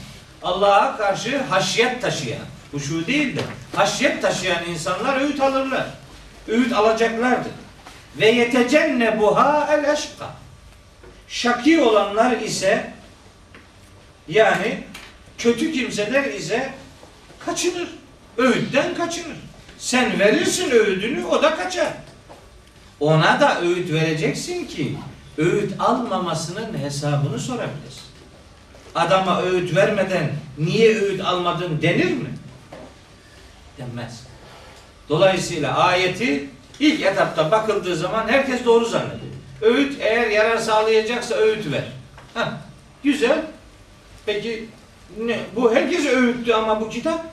Allah'a karşı haşyet taşıyan, huşu değil de haşyet taşıyan insanlar öğüt alırlar. Öğüt alacaklardır. Ve yetecenne buha el eşka. Şaki olanlar ise yani kötü kimseler ise kaçınır. Öğütten kaçınır. Sen verirsin öğüdünü o da kaçar. Ona da öğüt vereceksin ki öğüt almamasının hesabını sorabilirsin. Adama öğüt vermeden niye öğüt almadın denir mi? Denmez. Dolayısıyla ayeti ilk etapta bakıldığı zaman herkes doğru zannediyor. Öğüt eğer yarar sağlayacaksa öğüt ver. Heh, güzel. Peki ne, bu herkese öğüttü ama bu kitap.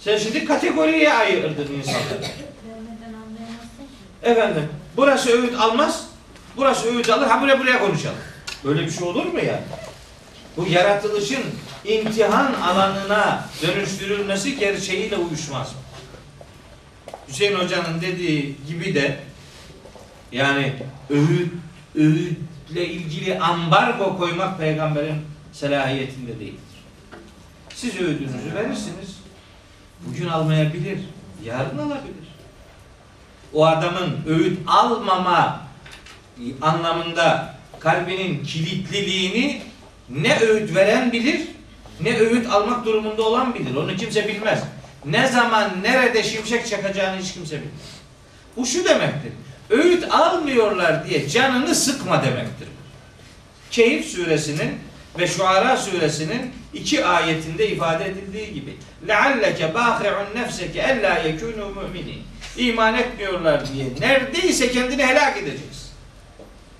Sen şimdi kategoriye ayırdın insanları. Efendim burası öğüt almaz. Burası öğüt alır. Ha buraya buraya konuşalım. Böyle bir şey olur mu ya? Bu yaratılışın imtihan alanına dönüştürülmesi gerçeğiyle uyuşmaz. Hüseyin Hoca'nın dediği gibi de yani öğüt, öğütle ilgili ambargo koymak peygamberin selahiyetinde değildir. Siz öğüdünüzü verirsiniz. Bugün almayabilir, yarın alabilir o adamın öğüt almama anlamında kalbinin kilitliliğini ne öğüt veren bilir ne öğüt almak durumunda olan bilir. Onu kimse bilmez. Ne zaman nerede şimşek çakacağını hiç kimse bilmez. Bu şu demektir. Öğüt almıyorlar diye canını sıkma demektir. Keyif suresinin ve Şuara suresinin iki ayetinde ifade edildiği gibi. لَعَلَّكَ بَاخِعُ نَفْسَكَ اَلَّا يَكُونُوا مُؤْمِنِينَ İman etmiyorlar diye neredeyse kendini helak edeceksin.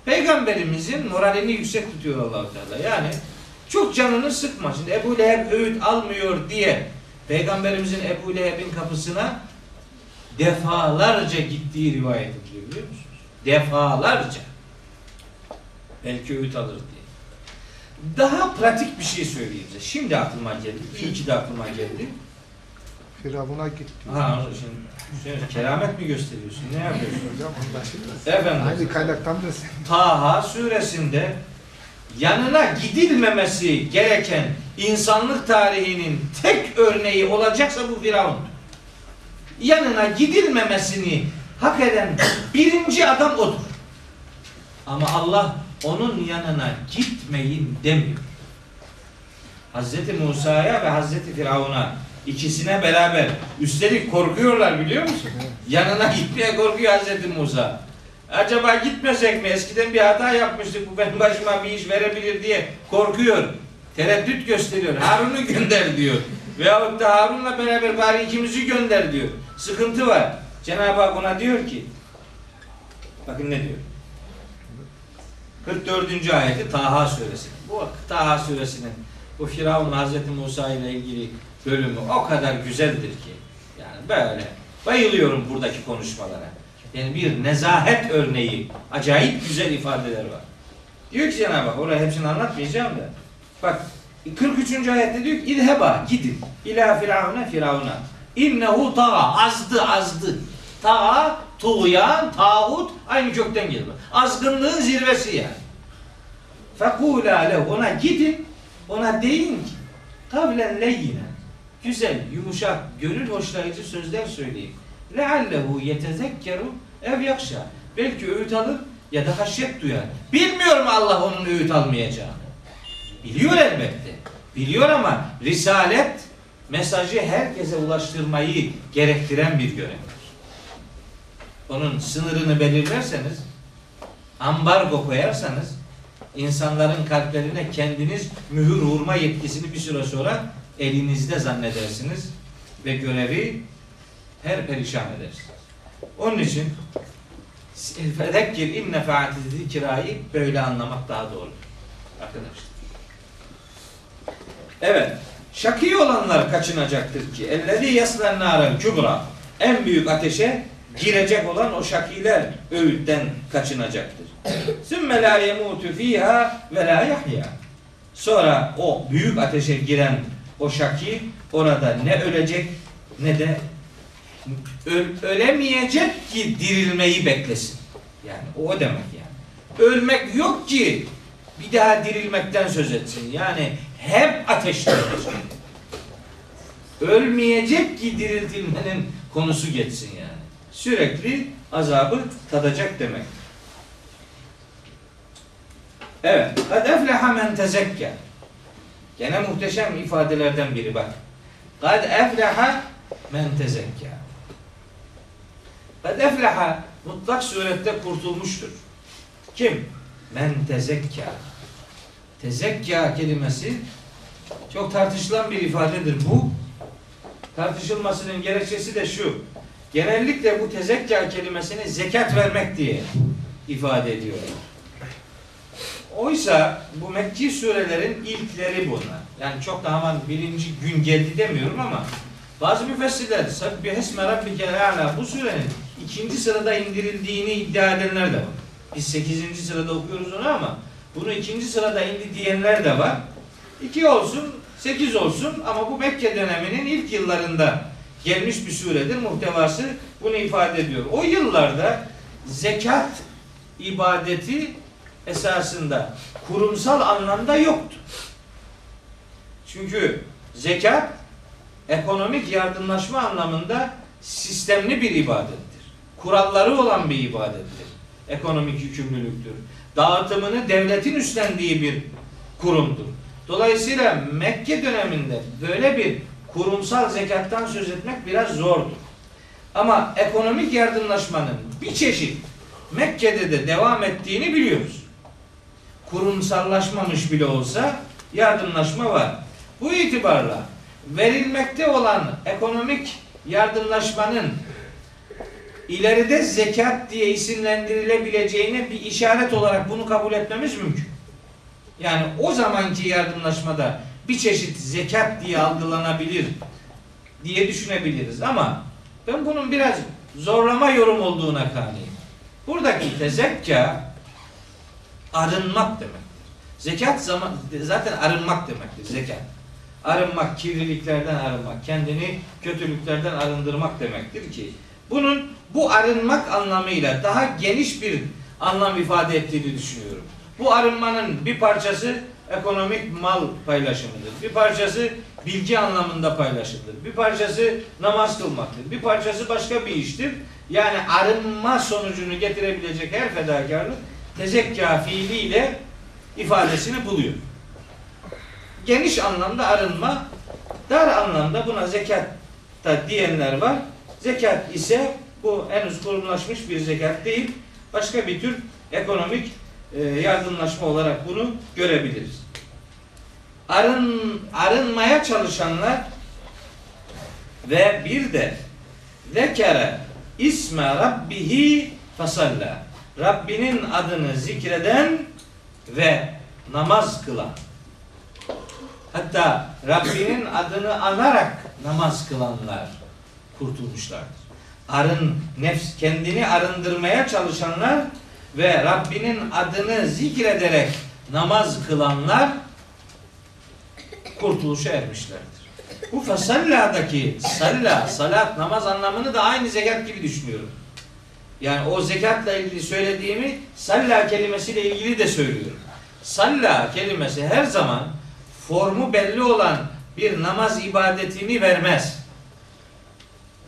Peygamberimizin moralini yüksek tutuyor allah Teala. Yani çok canını sıkma. Şimdi Ebu Leheb öğüt almıyor diye Peygamberimizin Ebu Leheb'in kapısına defalarca gittiği rivayet ediliyor biliyor musunuz? Defalarca. Belki öğüt alır diye. Daha pratik bir şey söyleyeyim size. Şimdi aklıma geldi. İyi ki de aklıma geldi. Firavun'a gitti. Ha, şimdi, şimdi keramet mi gösteriyorsun? Ne yapıyorsun? Hocam anlaşılmaz. Efendim. Aynı kaynaktan da sen. Taha suresinde yanına gidilmemesi gereken insanlık tarihinin tek örneği olacaksa bu Firavun. Yanına gidilmemesini hak eden birinci adam odur. Ama Allah onun yanına gitmeyin demiyor. Hazreti Musa'ya ve Hazreti Firavun'a ikisine beraber üstelik korkuyorlar biliyor musun? Yanına gitmeye korkuyor Hazreti Musa. Acaba gitmesek mi? Eskiden bir hata yapmıştık. Bu benim başıma bir iş verebilir diye korkuyor. Tereddüt gösteriyor. Harun'u gönder diyor. Veyahut da Harun'la beraber bari ikimizi gönder diyor. Sıkıntı var. Cenab-ı Hak ona diyor ki bakın ne diyor. 44. ayeti Taha suresi. Bu Taha suresinin bu Firavun Hazreti Musa ile ilgili bölümü o kadar güzeldir ki yani böyle bayılıyorum buradaki konuşmalara. Yani bir nezahet örneği, acayip güzel ifadeler var. Diyor ki Cenab-ı Hak, oraya hepsini anlatmayacağım da. Bak 43. ayette diyor ki İzheba gidin ila firavuna firavuna. İnnehu tağa azdı azdı. Tağa, tuğyan, tağut aynı kökten geliyor. Azgınlığın zirvesi yani. Fekula ona gidin ona deyin ki kavlen leyyinen güzel, yumuşak, gönül hoşlayıcı sözler söyleyin. Leallehu yetezekkeru ev yakşa. Belki öğüt alır ya da haşyet duyar. Bilmiyorum Allah onun öğüt almayacağını. Biliyor elbette. Biliyor ama risalet mesajı herkese ulaştırmayı gerektiren bir görevdir. Onun sınırını belirlerseniz, ambargo koyarsanız, insanların kalplerine kendiniz mühür vurma yetkisini bir süre sonra elinizde zannedersiniz ve görevi her perişan edersiniz. Onun için fezekkir inne feati zikrayı böyle anlamak daha doğru. Arkadaşlar. Evet. Şakî olanlar kaçınacaktır ki ellezî yaslen kübra en büyük ateşe girecek olan o şakiler öğütten kaçınacaktır. Sümme la yemutu fiha ve la yahya. Sonra o büyük ateşe giren o şaki orada ne ölecek ne de ölemeyecek ki dirilmeyi beklesin. Yani o demek yani. Ölmek yok ki bir daha dirilmekten söz etsin. Yani hep ateşte. Ölmeyecek ki diriltilmenin konusu geçsin yani. Sürekli azabı tadacak demek. Evet. Kad efleha men tezekke. Gene muhteşem ifadelerden biri bak. Kad efleha men tezekke. Kad efleha mutlak surette kurtulmuştur. Kim? Men tezekka. Tezekka kelimesi çok tartışılan bir ifadedir bu. Tartışılmasının gerekçesi de şu. Genellikle bu tezekka kelimesini zekat vermek diye ifade ediyorlar. Oysa bu Mekki surelerin ilkleri bunlar. Yani çok da hemen birinci gün geldi demiyorum ama bazı müfessirler Sabbihisme Rabbikel A'la bu surenin ikinci sırada indirildiğini iddia edenler de var. Biz sekizinci sırada okuyoruz onu ama bunu ikinci sırada indi diyenler de var. İki olsun, sekiz olsun ama bu Mekke döneminin ilk yıllarında gelmiş bir suredir. Muhtevası bunu ifade ediyor. O yıllarda zekat ibadeti esasında kurumsal anlamda yoktu. Çünkü zekat ekonomik yardımlaşma anlamında sistemli bir ibadettir. Kuralları olan bir ibadettir. Ekonomik yükümlülüktür. Dağıtımını devletin üstlendiği bir kurumdur. Dolayısıyla Mekke döneminde böyle bir kurumsal zekattan söz etmek biraz zordur. Ama ekonomik yardımlaşmanın bir çeşit Mekke'de de devam ettiğini biliyoruz. Kurumsallaşmamış bile olsa yardımlaşma var. Bu itibarla verilmekte olan ekonomik yardımlaşmanın ileride zekat diye isimlendirilebileceğine bir işaret olarak bunu kabul etmemiz mümkün. Yani o zamanki yardımlaşmada bir çeşit zekat diye algılanabilir diye düşünebiliriz ama ben bunun biraz zorlama yorum olduğuna kaniyim. Buradaki tezekka arınmak demektir. Zekat zaman, zaten arınmak demektir zekat. Arınmak, kirliliklerden arınmak, kendini kötülüklerden arındırmak demektir ki bunun bu arınmak anlamıyla daha geniş bir anlam ifade ettiğini düşünüyorum. Bu arınmanın bir parçası ekonomik mal paylaşımıdır. Bir parçası bilgi anlamında paylaşımdır. Bir parçası namaz kılmaktır. Bir parçası başka bir iştir. Yani arınma sonucunu getirebilecek her fedakarlık tezekka fiiliyle ifadesini buluyor. Geniş anlamda arınma, dar anlamda buna zekat da diyenler var. Zekat ise bu henüz kurumlaşmış bir zekat değil. Başka bir tür ekonomik e, yardımlaşma olarak bunu görebiliriz. Arın, arınmaya çalışanlar ve bir de zekere isme rabbihi fasalla Rabbinin adını zikreden ve namaz kılan hatta Rabbinin adını anarak namaz kılanlar kurtulmuşlardır. Arın, nefs kendini arındırmaya çalışanlar ve Rabbinin adını zikrederek namaz kılanlar kurtuluşa ermişlerdir. Bu fasalla'daki salla, salat, namaz anlamını da aynı zekat gibi düşünüyorum. Yani o zekatla ilgili söylediğimi salla kelimesiyle ilgili de söylüyorum. Salla kelimesi her zaman formu belli olan bir namaz ibadetini vermez.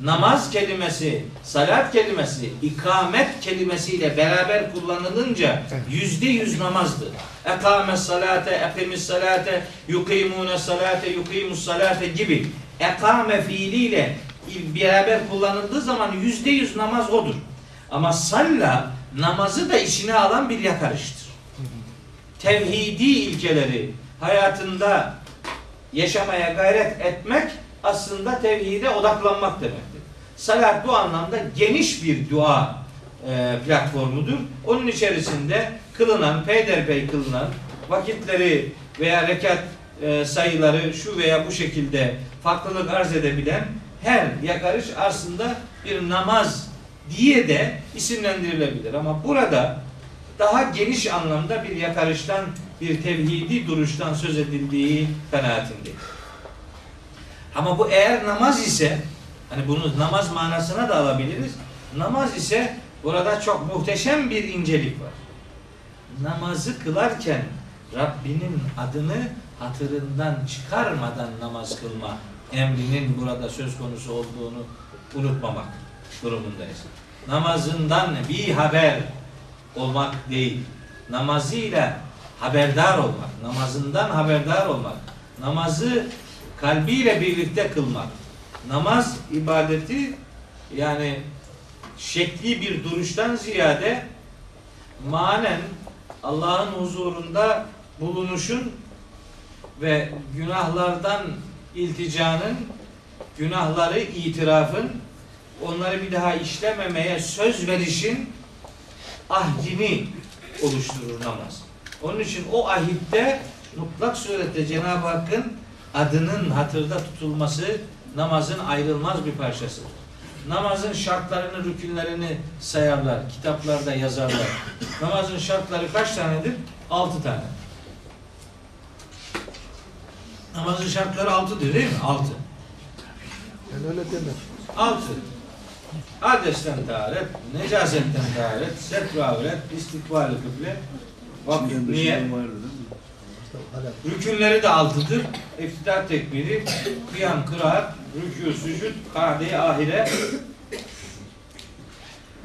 Namaz kelimesi, salat kelimesi, ikamet kelimesiyle beraber kullanılınca yüzde yüz namazdır. Ekames salate, ekimis salate, yukimune salate, yukimus salate gibi ekame fiiliyle beraber kullanıldığı zaman yüzde yüz namaz odur. Ama salla namazı da içine alan bir yakarıştır. Tevhidi ilkeleri hayatında yaşamaya gayret etmek aslında tevhide odaklanmak demektir. Salat bu anlamda geniş bir dua e, platformudur. Onun içerisinde kılınan, peyderpey kılınan vakitleri veya rekat e, sayıları şu veya bu şekilde farklılık arz edebilen her yakarış aslında bir namaz diye de isimlendirilebilir. Ama burada daha geniş anlamda bir yakarıştan, bir tevhidi duruştan söz edildiği kanaatindeyim. Ama bu eğer namaz ise, hani bunu namaz manasına da alabiliriz. Namaz ise burada çok muhteşem bir incelik var. Namazı kılarken Rabbinin adını hatırından çıkarmadan namaz kılma emrinin burada söz konusu olduğunu unutmamak durumundayız. Namazından bir haber olmak değil, namazıyla haberdar olmak, namazından haberdar olmak, namazı kalbiyle birlikte kılmak. Namaz ibadeti yani şekli bir duruştan ziyade manen Allah'ın huzurunda bulunuşun ve günahlardan ilticanın, günahları itirafın, onları bir daha işlememeye söz verişin ahdini oluşturur namaz. Onun için o ahitte mutlak surette Cenab-ı Hakk'ın adının hatırda tutulması namazın ayrılmaz bir parçasıdır. Namazın şartlarını, rükünlerini sayarlar, kitaplarda yazarlar. Namazın şartları kaç tanedir? Altı tane. Namazın şartları altıdır değil mi? Altı. Ben öyle demem. Altı. Adesten taharet, necasetten taharet, setru avret, istikbal kıble, vakit, niyet. Rükünleri de altıdır. İftidar tekbiri, kıyam, kıraat, rükû, sücud, kade ahire.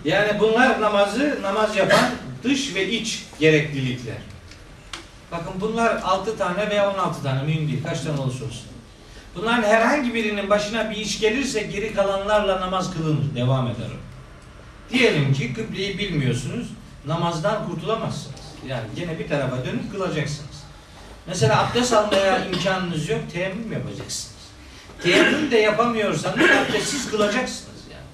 Yani bunlar namazı namaz yapan dış ve iç gereklilikler. Bakın bunlar 6 tane veya 16 tane mühim değil. Kaç tane olursa olsun. Bunların herhangi birinin başına bir iş gelirse geri kalanlarla namaz kılınır. Devam eder o. Diyelim ki kıbleyi bilmiyorsunuz. Namazdan kurtulamazsınız. Yani gene bir tarafa dönüp kılacaksınız. Mesela abdest almaya imkanınız yok. Teyemmüm yapacaksınız. Teyemmüm de yapamıyorsanız abdestsiz kılacaksınız yani.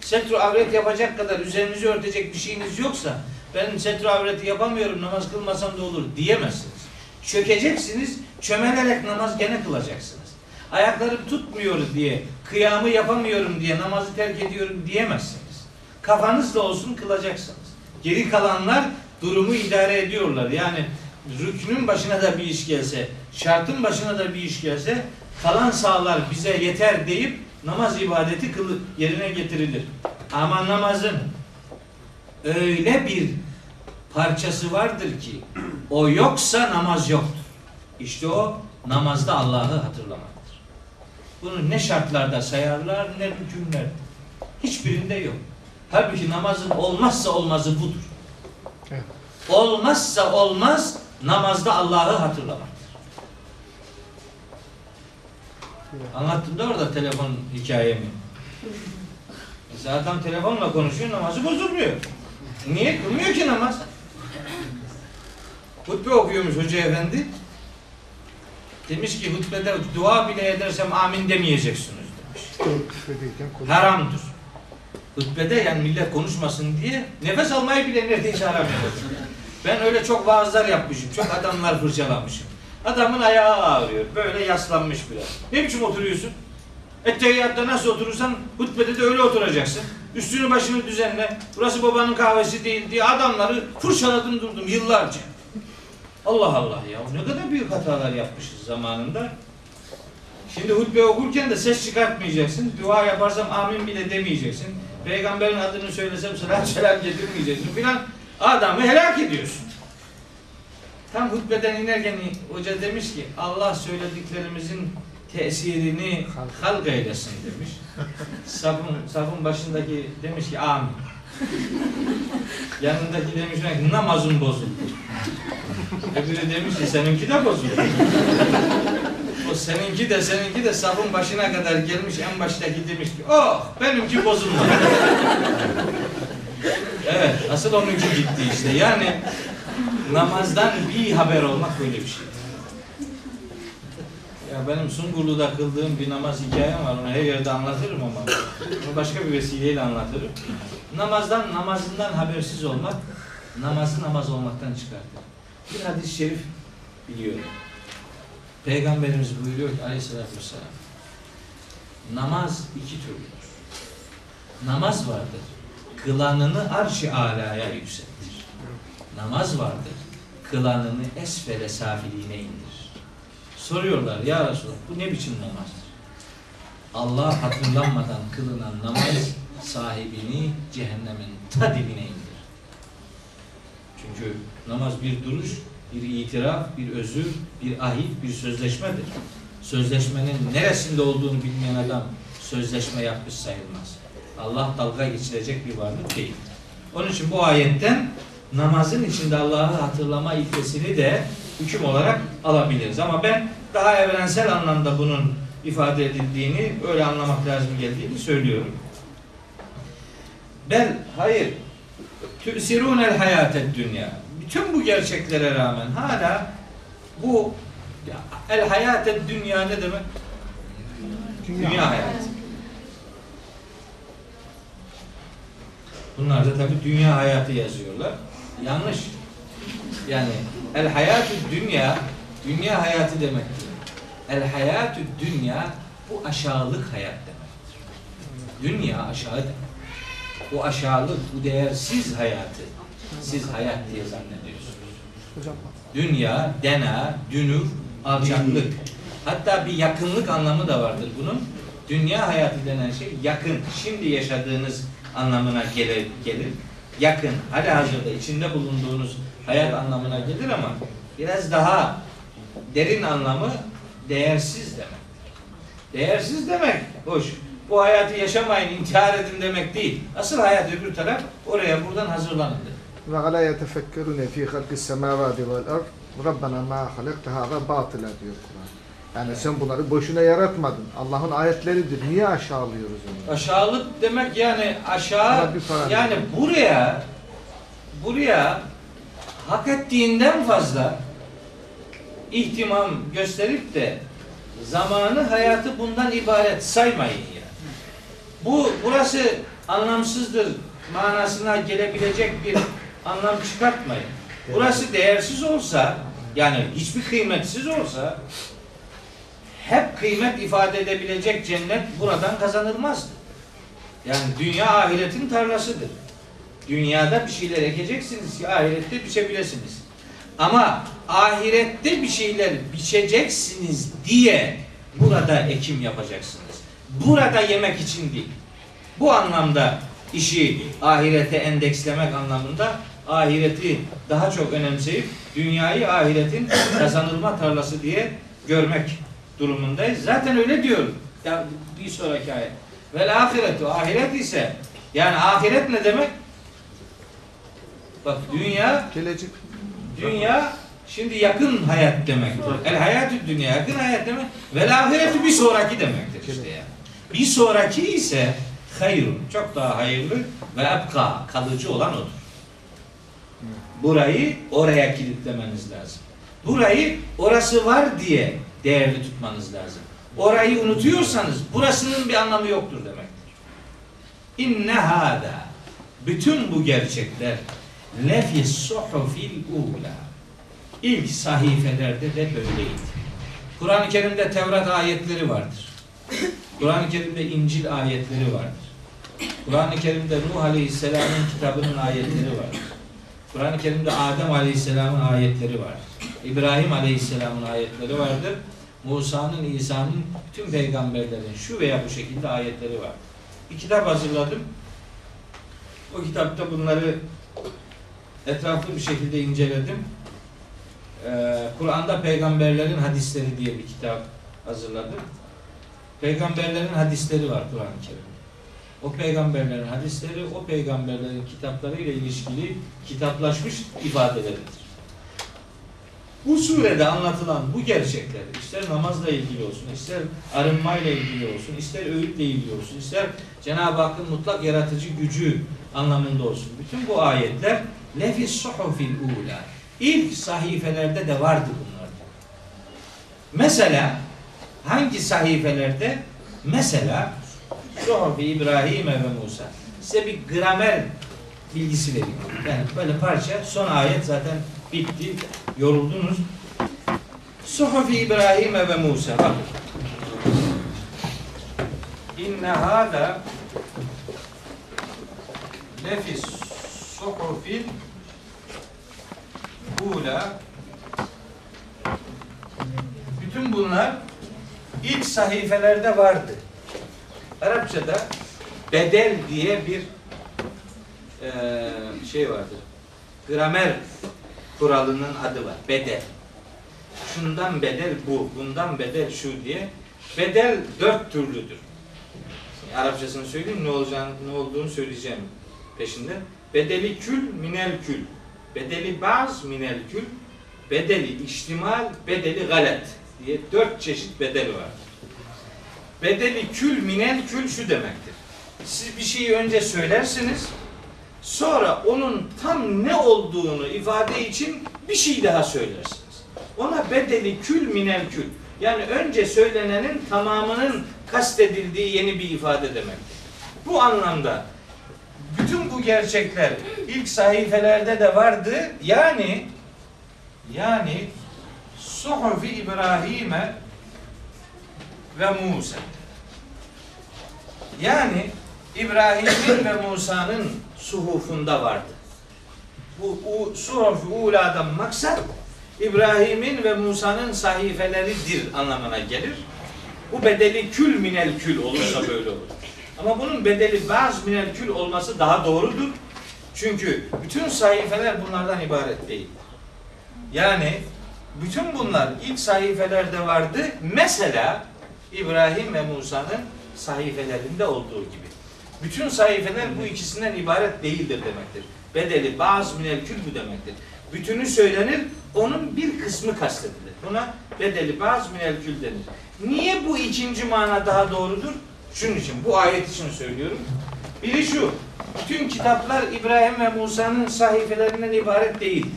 Setru avret yapacak kadar üzerinizi örtecek bir şeyiniz yoksa ben setru avreti yapamıyorum namaz kılmasam da olur diyemezsiniz. Çökeceksiniz, çömelerek namaz gene kılacaksınız. Ayaklarım tutmuyor diye, kıyamı yapamıyorum diye namazı terk ediyorum diyemezsiniz. Kafanızla olsun kılacaksınız. Geri kalanlar durumu idare ediyorlar. Yani rüknün başına da bir iş gelse, şartın başına da bir iş gelse kalan sağlar bize yeter deyip namaz ibadeti kılı yerine getirilir. Ama namazın öyle bir parçası vardır ki o yoksa namaz yoktur. İşte o namazda Allah'ı hatırlamaktır. Bunu ne şartlarda sayarlar ne hükümler. Hiçbirinde yok. Halbuki namazın olmazsa olmazı budur. Olmazsa olmaz namazda Allah'ı hatırlamaktır. Anlattım da orada telefon hikayemi. Mesela adam telefonla konuşuyor namazı bozulmuyor. Niye? Kılmıyor ki namaz. Hutbe okuyormuş hoca efendi. Demiş ki hutbede dua bile edersem amin demeyeceksiniz demiş. Haramdır. Hutbede yani millet konuşmasın diye nefes almayı bile neredeyse haram. Ben öyle çok vaazlar yapmışım. Çok adamlar fırçalamışım. Adamın ayağı ağrıyor. Böyle yaslanmış biraz. Ne biçim oturuyorsun? Ettehiyyatta nasıl oturursan hutbede de öyle oturacaksın. Üstünü başını düzenle. Burası babanın kahvesi değil diye adamları fırçaladım durdum yıllarca. Allah Allah ya ne kadar büyük hatalar yapmışız zamanında. Şimdi hutbe okurken de ses çıkartmayacaksın. Dua yaparsam amin bile demeyeceksin. Peygamberin adını söylesem salat selam getirmeyeceksin filan. Adamı helak ediyorsun. Tam hutbeden inerken hoca demiş ki Allah söylediklerimizin tesirini halk eylesin demiş. Safın, safın başındaki demiş ki amin. Yanındaki demiş ki namazın bozuldu. Öbürü demiş ki seninki de bozuldu. O seninki de seninki de safın başına kadar gelmiş en baştaki demiş ki oh benimki bozulmadı. Evet asıl onunki gitti işte yani namazdan bir haber olmak böyle bir şey. Ya benim Sungurlu'da kıldığım bir namaz hikayem var. Onu her yerde anlatırım ama. Onu başka bir vesileyle anlatırım. Namazdan, namazından habersiz olmak, namazı namaz olmaktan çıkartır. Bir hadis-i şerif biliyorum. Peygamberimiz buyuruyor ki aleyhissalatü vesselam namaz iki türlüdür. Namaz vardır. Kılanını arş-ı alaya yükseltir. Namaz vardır. Kılanını esfele safiliğine indirir. Soruyorlar ya Resulallah bu ne biçim namazdır? Allah hatırlanmadan kılınan namaz sahibini cehennemin ta dibine indirir. Çünkü namaz bir duruş, bir itiraf, bir özür, bir ahit, bir sözleşmedir. Sözleşmenin neresinde olduğunu bilmeyen adam sözleşme yapmış sayılmaz. Allah dalga geçilecek bir varlık değil. Onun için bu ayetten namazın içinde Allah'ı hatırlama ilkesini de hüküm olarak alabiliriz. Ama ben daha evrensel anlamda bunun ifade edildiğini, öyle anlamak lazım geldiğini söylüyorum. Bel, hayır. Tüsirûnel hayatet dünya. Bütün bu gerçeklere rağmen hala bu el hayatet dünya ne demek? Dünya, hayatı. Bunlar da tabi dünya hayatı yazıyorlar. Yanlış. Yani el hayatü dünya dünya hayatı demektir. El hayatü dünya bu aşağılık hayat demektir. Dünya aşağı demek. Bu aşağılık, bu değersiz hayatı siz hayat diye zannediyorsunuz. Hocam Dünya, dena, dünür, alçaklık. Hatta bir yakınlık anlamı da vardır bunun. Dünya hayatı denen şey yakın, şimdi yaşadığınız anlamına gelir. gelir. Yakın, hali hazırda içinde bulunduğunuz hayat anlamına gelir ama biraz daha derin anlamı değersiz demek. Değersiz demek, hoş. Bu hayatı yaşamayın, intihar edin demek değil. Asıl hayat öbür taraf, oraya buradan hazırlanın ve la yetefekkerune fi halkis semavati vel ard Rabbena ma halakta hâzâ batıla diyor Kur'an. Yani sen bunları boşuna yaratmadın. Allah'ın ayetleridir. Niye aşağılıyoruz onu? Aşağılık demek yani aşağı yani buraya buraya hak ettiğinden fazla ihtimam gösterip de zamanı hayatı bundan ibaret saymayın ya. Bu burası anlamsızdır manasına gelebilecek bir anlam çıkartmayın. Burası değersiz olsa yani hiçbir kıymetsiz olsa hep kıymet ifade edebilecek cennet buradan kazanılmazdı. Yani dünya ahiretin tarlasıdır. Dünyada bir şeyler ekeceksiniz ki ahirette biçebilirsiniz. Ama ahirette bir şeyler biçeceksiniz diye burada ekim yapacaksınız. Burada yemek için değil. Bu anlamda işi ahirete endekslemek anlamında ahireti daha çok önemseyip dünyayı ahiretin kazanılma tarlası diye görmek durumundayız. Zaten öyle diyor. Ya bir sonraki ayet. Vel ahiretu ahiret ise yani ahiret ne demek? Bak dünya Gelecek. dünya şimdi yakın hayat demektir. El hayatü dünya yakın hayat demek. Vel ahiretu bir sonraki demektir işte yani. Bir sonraki ise hayrun çok daha hayırlı ve ebka kalıcı olan odur. Burayı oraya kilitlemeniz lazım. Burayı orası var diye değerli tutmanız lazım. Orayı unutuyorsanız burasının bir anlamı yoktur demektir. İnne hâdâ bütün bu gerçekler lefi suhufil ula ilk sahifelerde de böyleydi. Kur'an-ı Kerim'de Tevrat ayetleri vardır. Kur'an-ı Kerim'de İncil ayetleri vardır. Kur'an-ı Kerim'de Nuh Aleyhisselam'ın kitabının ayetleri vardır. Kur'an-ı Kerim'de Adem Aleyhisselam'ın ayetleri vardır. İbrahim Aleyhisselam'ın ayetleri vardır. Musa'nın, İsa'nın, bütün peygamberlerin şu veya bu şekilde ayetleri var. Bir kitap hazırladım. O kitapta bunları etraflı bir şekilde inceledim. Ee, Kur'an'da peygamberlerin hadisleri diye bir kitap hazırladım. Peygamberlerin hadisleri var Kur'an-ı Kerim'de. O peygamberlerin hadisleri, o peygamberlerin kitaplarıyla ilişkili kitaplaşmış ifadeleridir. Bu surede anlatılan bu gerçekler, ister namazla ilgili olsun, ister arınmayla ilgili olsun, ister öğütle ilgili olsun, ister Cenab-ı Hakk'ın mutlak yaratıcı gücü anlamında olsun. Bütün bu ayetler lefis suhufil ula. İlk sahifelerde de vardı bunlar. Mesela hangi sahifelerde? Mesela Suhufi İbrahim ve Musa. Size bir gramer bilgisi vereyim. Yani böyle parça son ayet zaten bitti. Yoruldunuz. Suhufi İbrahim ve Musa. Bakın. İnne hâdâ lefis suhufil ula bütün bunlar ilk sahifelerde vardı. Arapçada bedel diye bir eee, şey vardır. Gramer kuralının adı var. Bedel. Şundan bedel bu, bundan bedel şu diye. Bedel dört türlüdür. Arapçasını söyleyeyim ne olacağını, ne olduğunu söyleyeceğim peşinde. Bedeli kül, minel kül. Bedeli baz, minel kül. Bedeli iştimal, bedeli galet diye dört çeşit bedel var. Bedeli kül minel kül şu demektir. Siz bir şeyi önce söylersiniz. Sonra onun tam ne olduğunu ifade için bir şey daha söylersiniz. Ona bedeli kül minel kül. Yani önce söylenenin tamamının kastedildiği yeni bir ifade demektir. Bu anlamda bütün bu gerçekler ilk sahifelerde de vardı. Yani yani Suhufi İbrahim'e ve Musa. Yani İbrahim'in ve Musa'nın suhufunda vardı. Bu, bu suhuf uladan maksat İbrahim'in ve Musa'nın sahifeleridir anlamına gelir. Bu bedeli kül minel kül olursa böyle olur. Ama bunun bedeli baz minel kül olması daha doğrudur. Çünkü bütün sahifeler bunlardan ibaret değil. Yani bütün bunlar ilk sahifelerde vardı. Mesela İbrahim ve Musa'nın sahifelerinde olduğu gibi. Bütün sahifeler bu ikisinden ibaret değildir demektir. Bedeli bazı minel kül bu demektir. Bütünü söylenir, onun bir kısmı kastedilir. Buna bedeli bazı minel denir. Niye bu ikinci mana daha doğrudur? Şunun için, bu ayet için söylüyorum. Biri şu, bütün kitaplar İbrahim ve Musa'nın sahifelerinden ibaret değildir.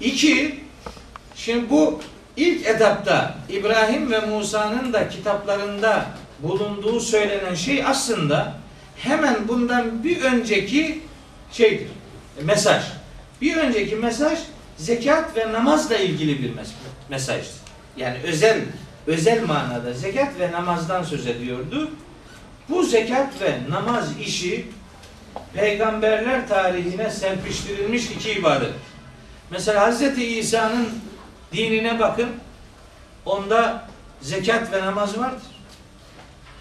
İki, şimdi bu ilk etapta İbrahim ve Musa'nın da kitaplarında bulunduğu söylenen şey aslında hemen bundan bir önceki şeydir, mesaj. Bir önceki mesaj zekat ve namazla ilgili bir mes- mesajdı. Yani özel özel manada zekat ve namazdan söz ediyordu. Bu zekat ve namaz işi peygamberler tarihine serpiştirilmiş iki ibadet. Mesela Hz. İsa'nın dinine bakın. Onda zekat ve namaz vardır.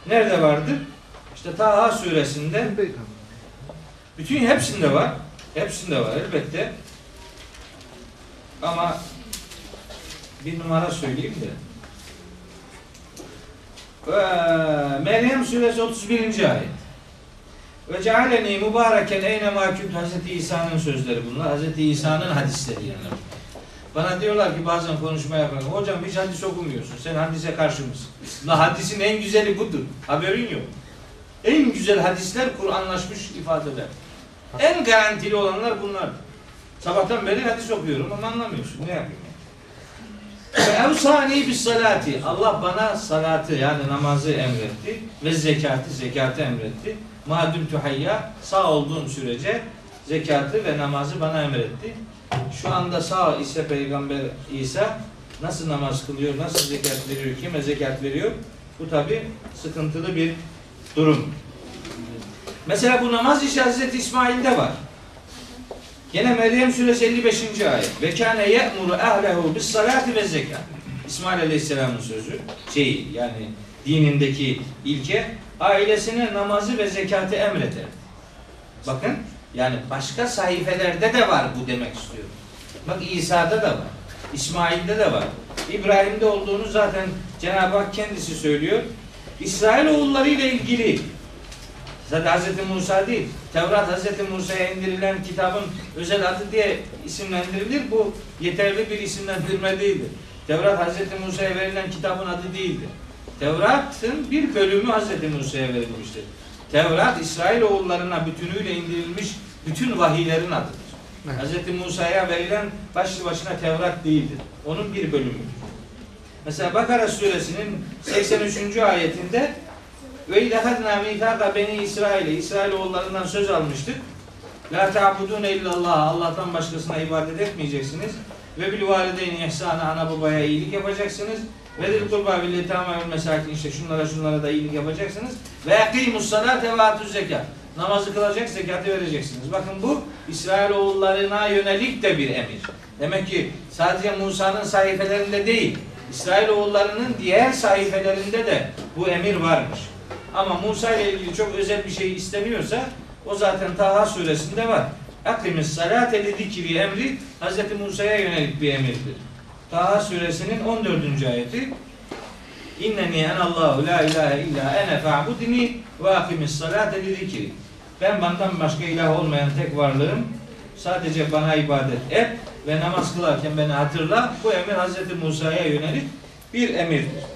Nerede vardır? İşte Taha suresinde bütün hepsinde var. Hepsinde var elbette. Ama bir numara söyleyeyim de. Meryem suresi 31. ayet. Ve cealeni mübareken eyne makült Hz. İsa'nın sözleri bunlar. Hz. İsa'nın hadisleri yani. Bana diyorlar ki bazen konuşma yaparken hocam hiç hadis okumuyorsun. Sen hadise karşı mısın? La hadisin en güzeli budur. Haberin yok. En güzel hadisler Kur'anlaşmış ifadeler. En garantili olanlar bunlar. Sabahtan beri hadis okuyorum ama anlamıyorsun. Ne yapayım? Evsani bis salati. Allah bana salatı yani namazı emretti ve zekatı, zekatı emretti. Madüm tuhayya sağ olduğum sürece zekatı ve namazı bana emretti. Şu anda sağ ise Peygamber İsa nasıl namaz kılıyor, nasıl zekat veriyor, kime zekat veriyor? Bu tabi sıkıntılı bir durum. Mesela bu namaz işi Hazreti İsmail'de var. Gene Meryem suresi 55. ayet. Ve kâne ye'muru ehlehu bis salati ve zekat. İsmail Aleyhisselam'ın sözü. Şey yani dinindeki ilke ailesine namazı ve zekatı emreder. Bakın yani başka sayfelerde de var bu demek istiyorum. Bak İsa'da da var. İsmail'de de var. İbrahim'de olduğunu zaten Cenab-ı Hak kendisi söylüyor. İsrail oğulları ile ilgili Zaten Hz. Musa değil. Tevrat Hz. Musa'ya indirilen kitabın özel adı diye isimlendirilir. Bu yeterli bir isimlendirme değildir. Tevrat Hz. Musa'ya verilen kitabın adı değildir. Tevrat'ın bir bölümü Hz. Musa'ya verilmiştir. Tevrat İsrail oğullarına bütünüyle indirilmiş bütün vahiylerin adıdır. Evet. Hz. Musa'ya verilen başlı başına Tevrat değildir. Onun bir bölümüdür. Mesela Bakara suresinin 83. ayetinde ve ilahadna mithaka beni İsrail'e İsrail oğullarından söz almıştık. La ta'budun illallah Allah'tan başkasına ibadet etmeyeceksiniz. Ve bil valideyni ihsana ana babaya iyilik yapacaksınız. Ve dil kurba bil yetama mesakin işte şunlara şunlara da iyilik yapacaksınız. Ve yakimus salate ve atuz zekat. Namazı kılacak, zekatı vereceksiniz. Bakın bu İsrail oğullarına yönelik de bir emir. Demek ki sadece Musa'nın sayfelerinde değil, İsrail oğullarının diğer sayfelerinde de bu emir varmış. Ama Musa ile ilgili çok özel bir şey isteniyorsa o zaten Taha suresinde var. Akimis salate li zikri emri Hz. Musa'ya yönelik bir emirdir. Taha suresinin 14. ayeti İnneni enallahu la ilahe illa ene fa'budni ve akimis salate li zikri Ben benden başka ilah olmayan tek varlığım. Sadece bana ibadet et ve namaz kılarken beni hatırla. Bu emir Hz. Musa'ya yönelik bir emirdir.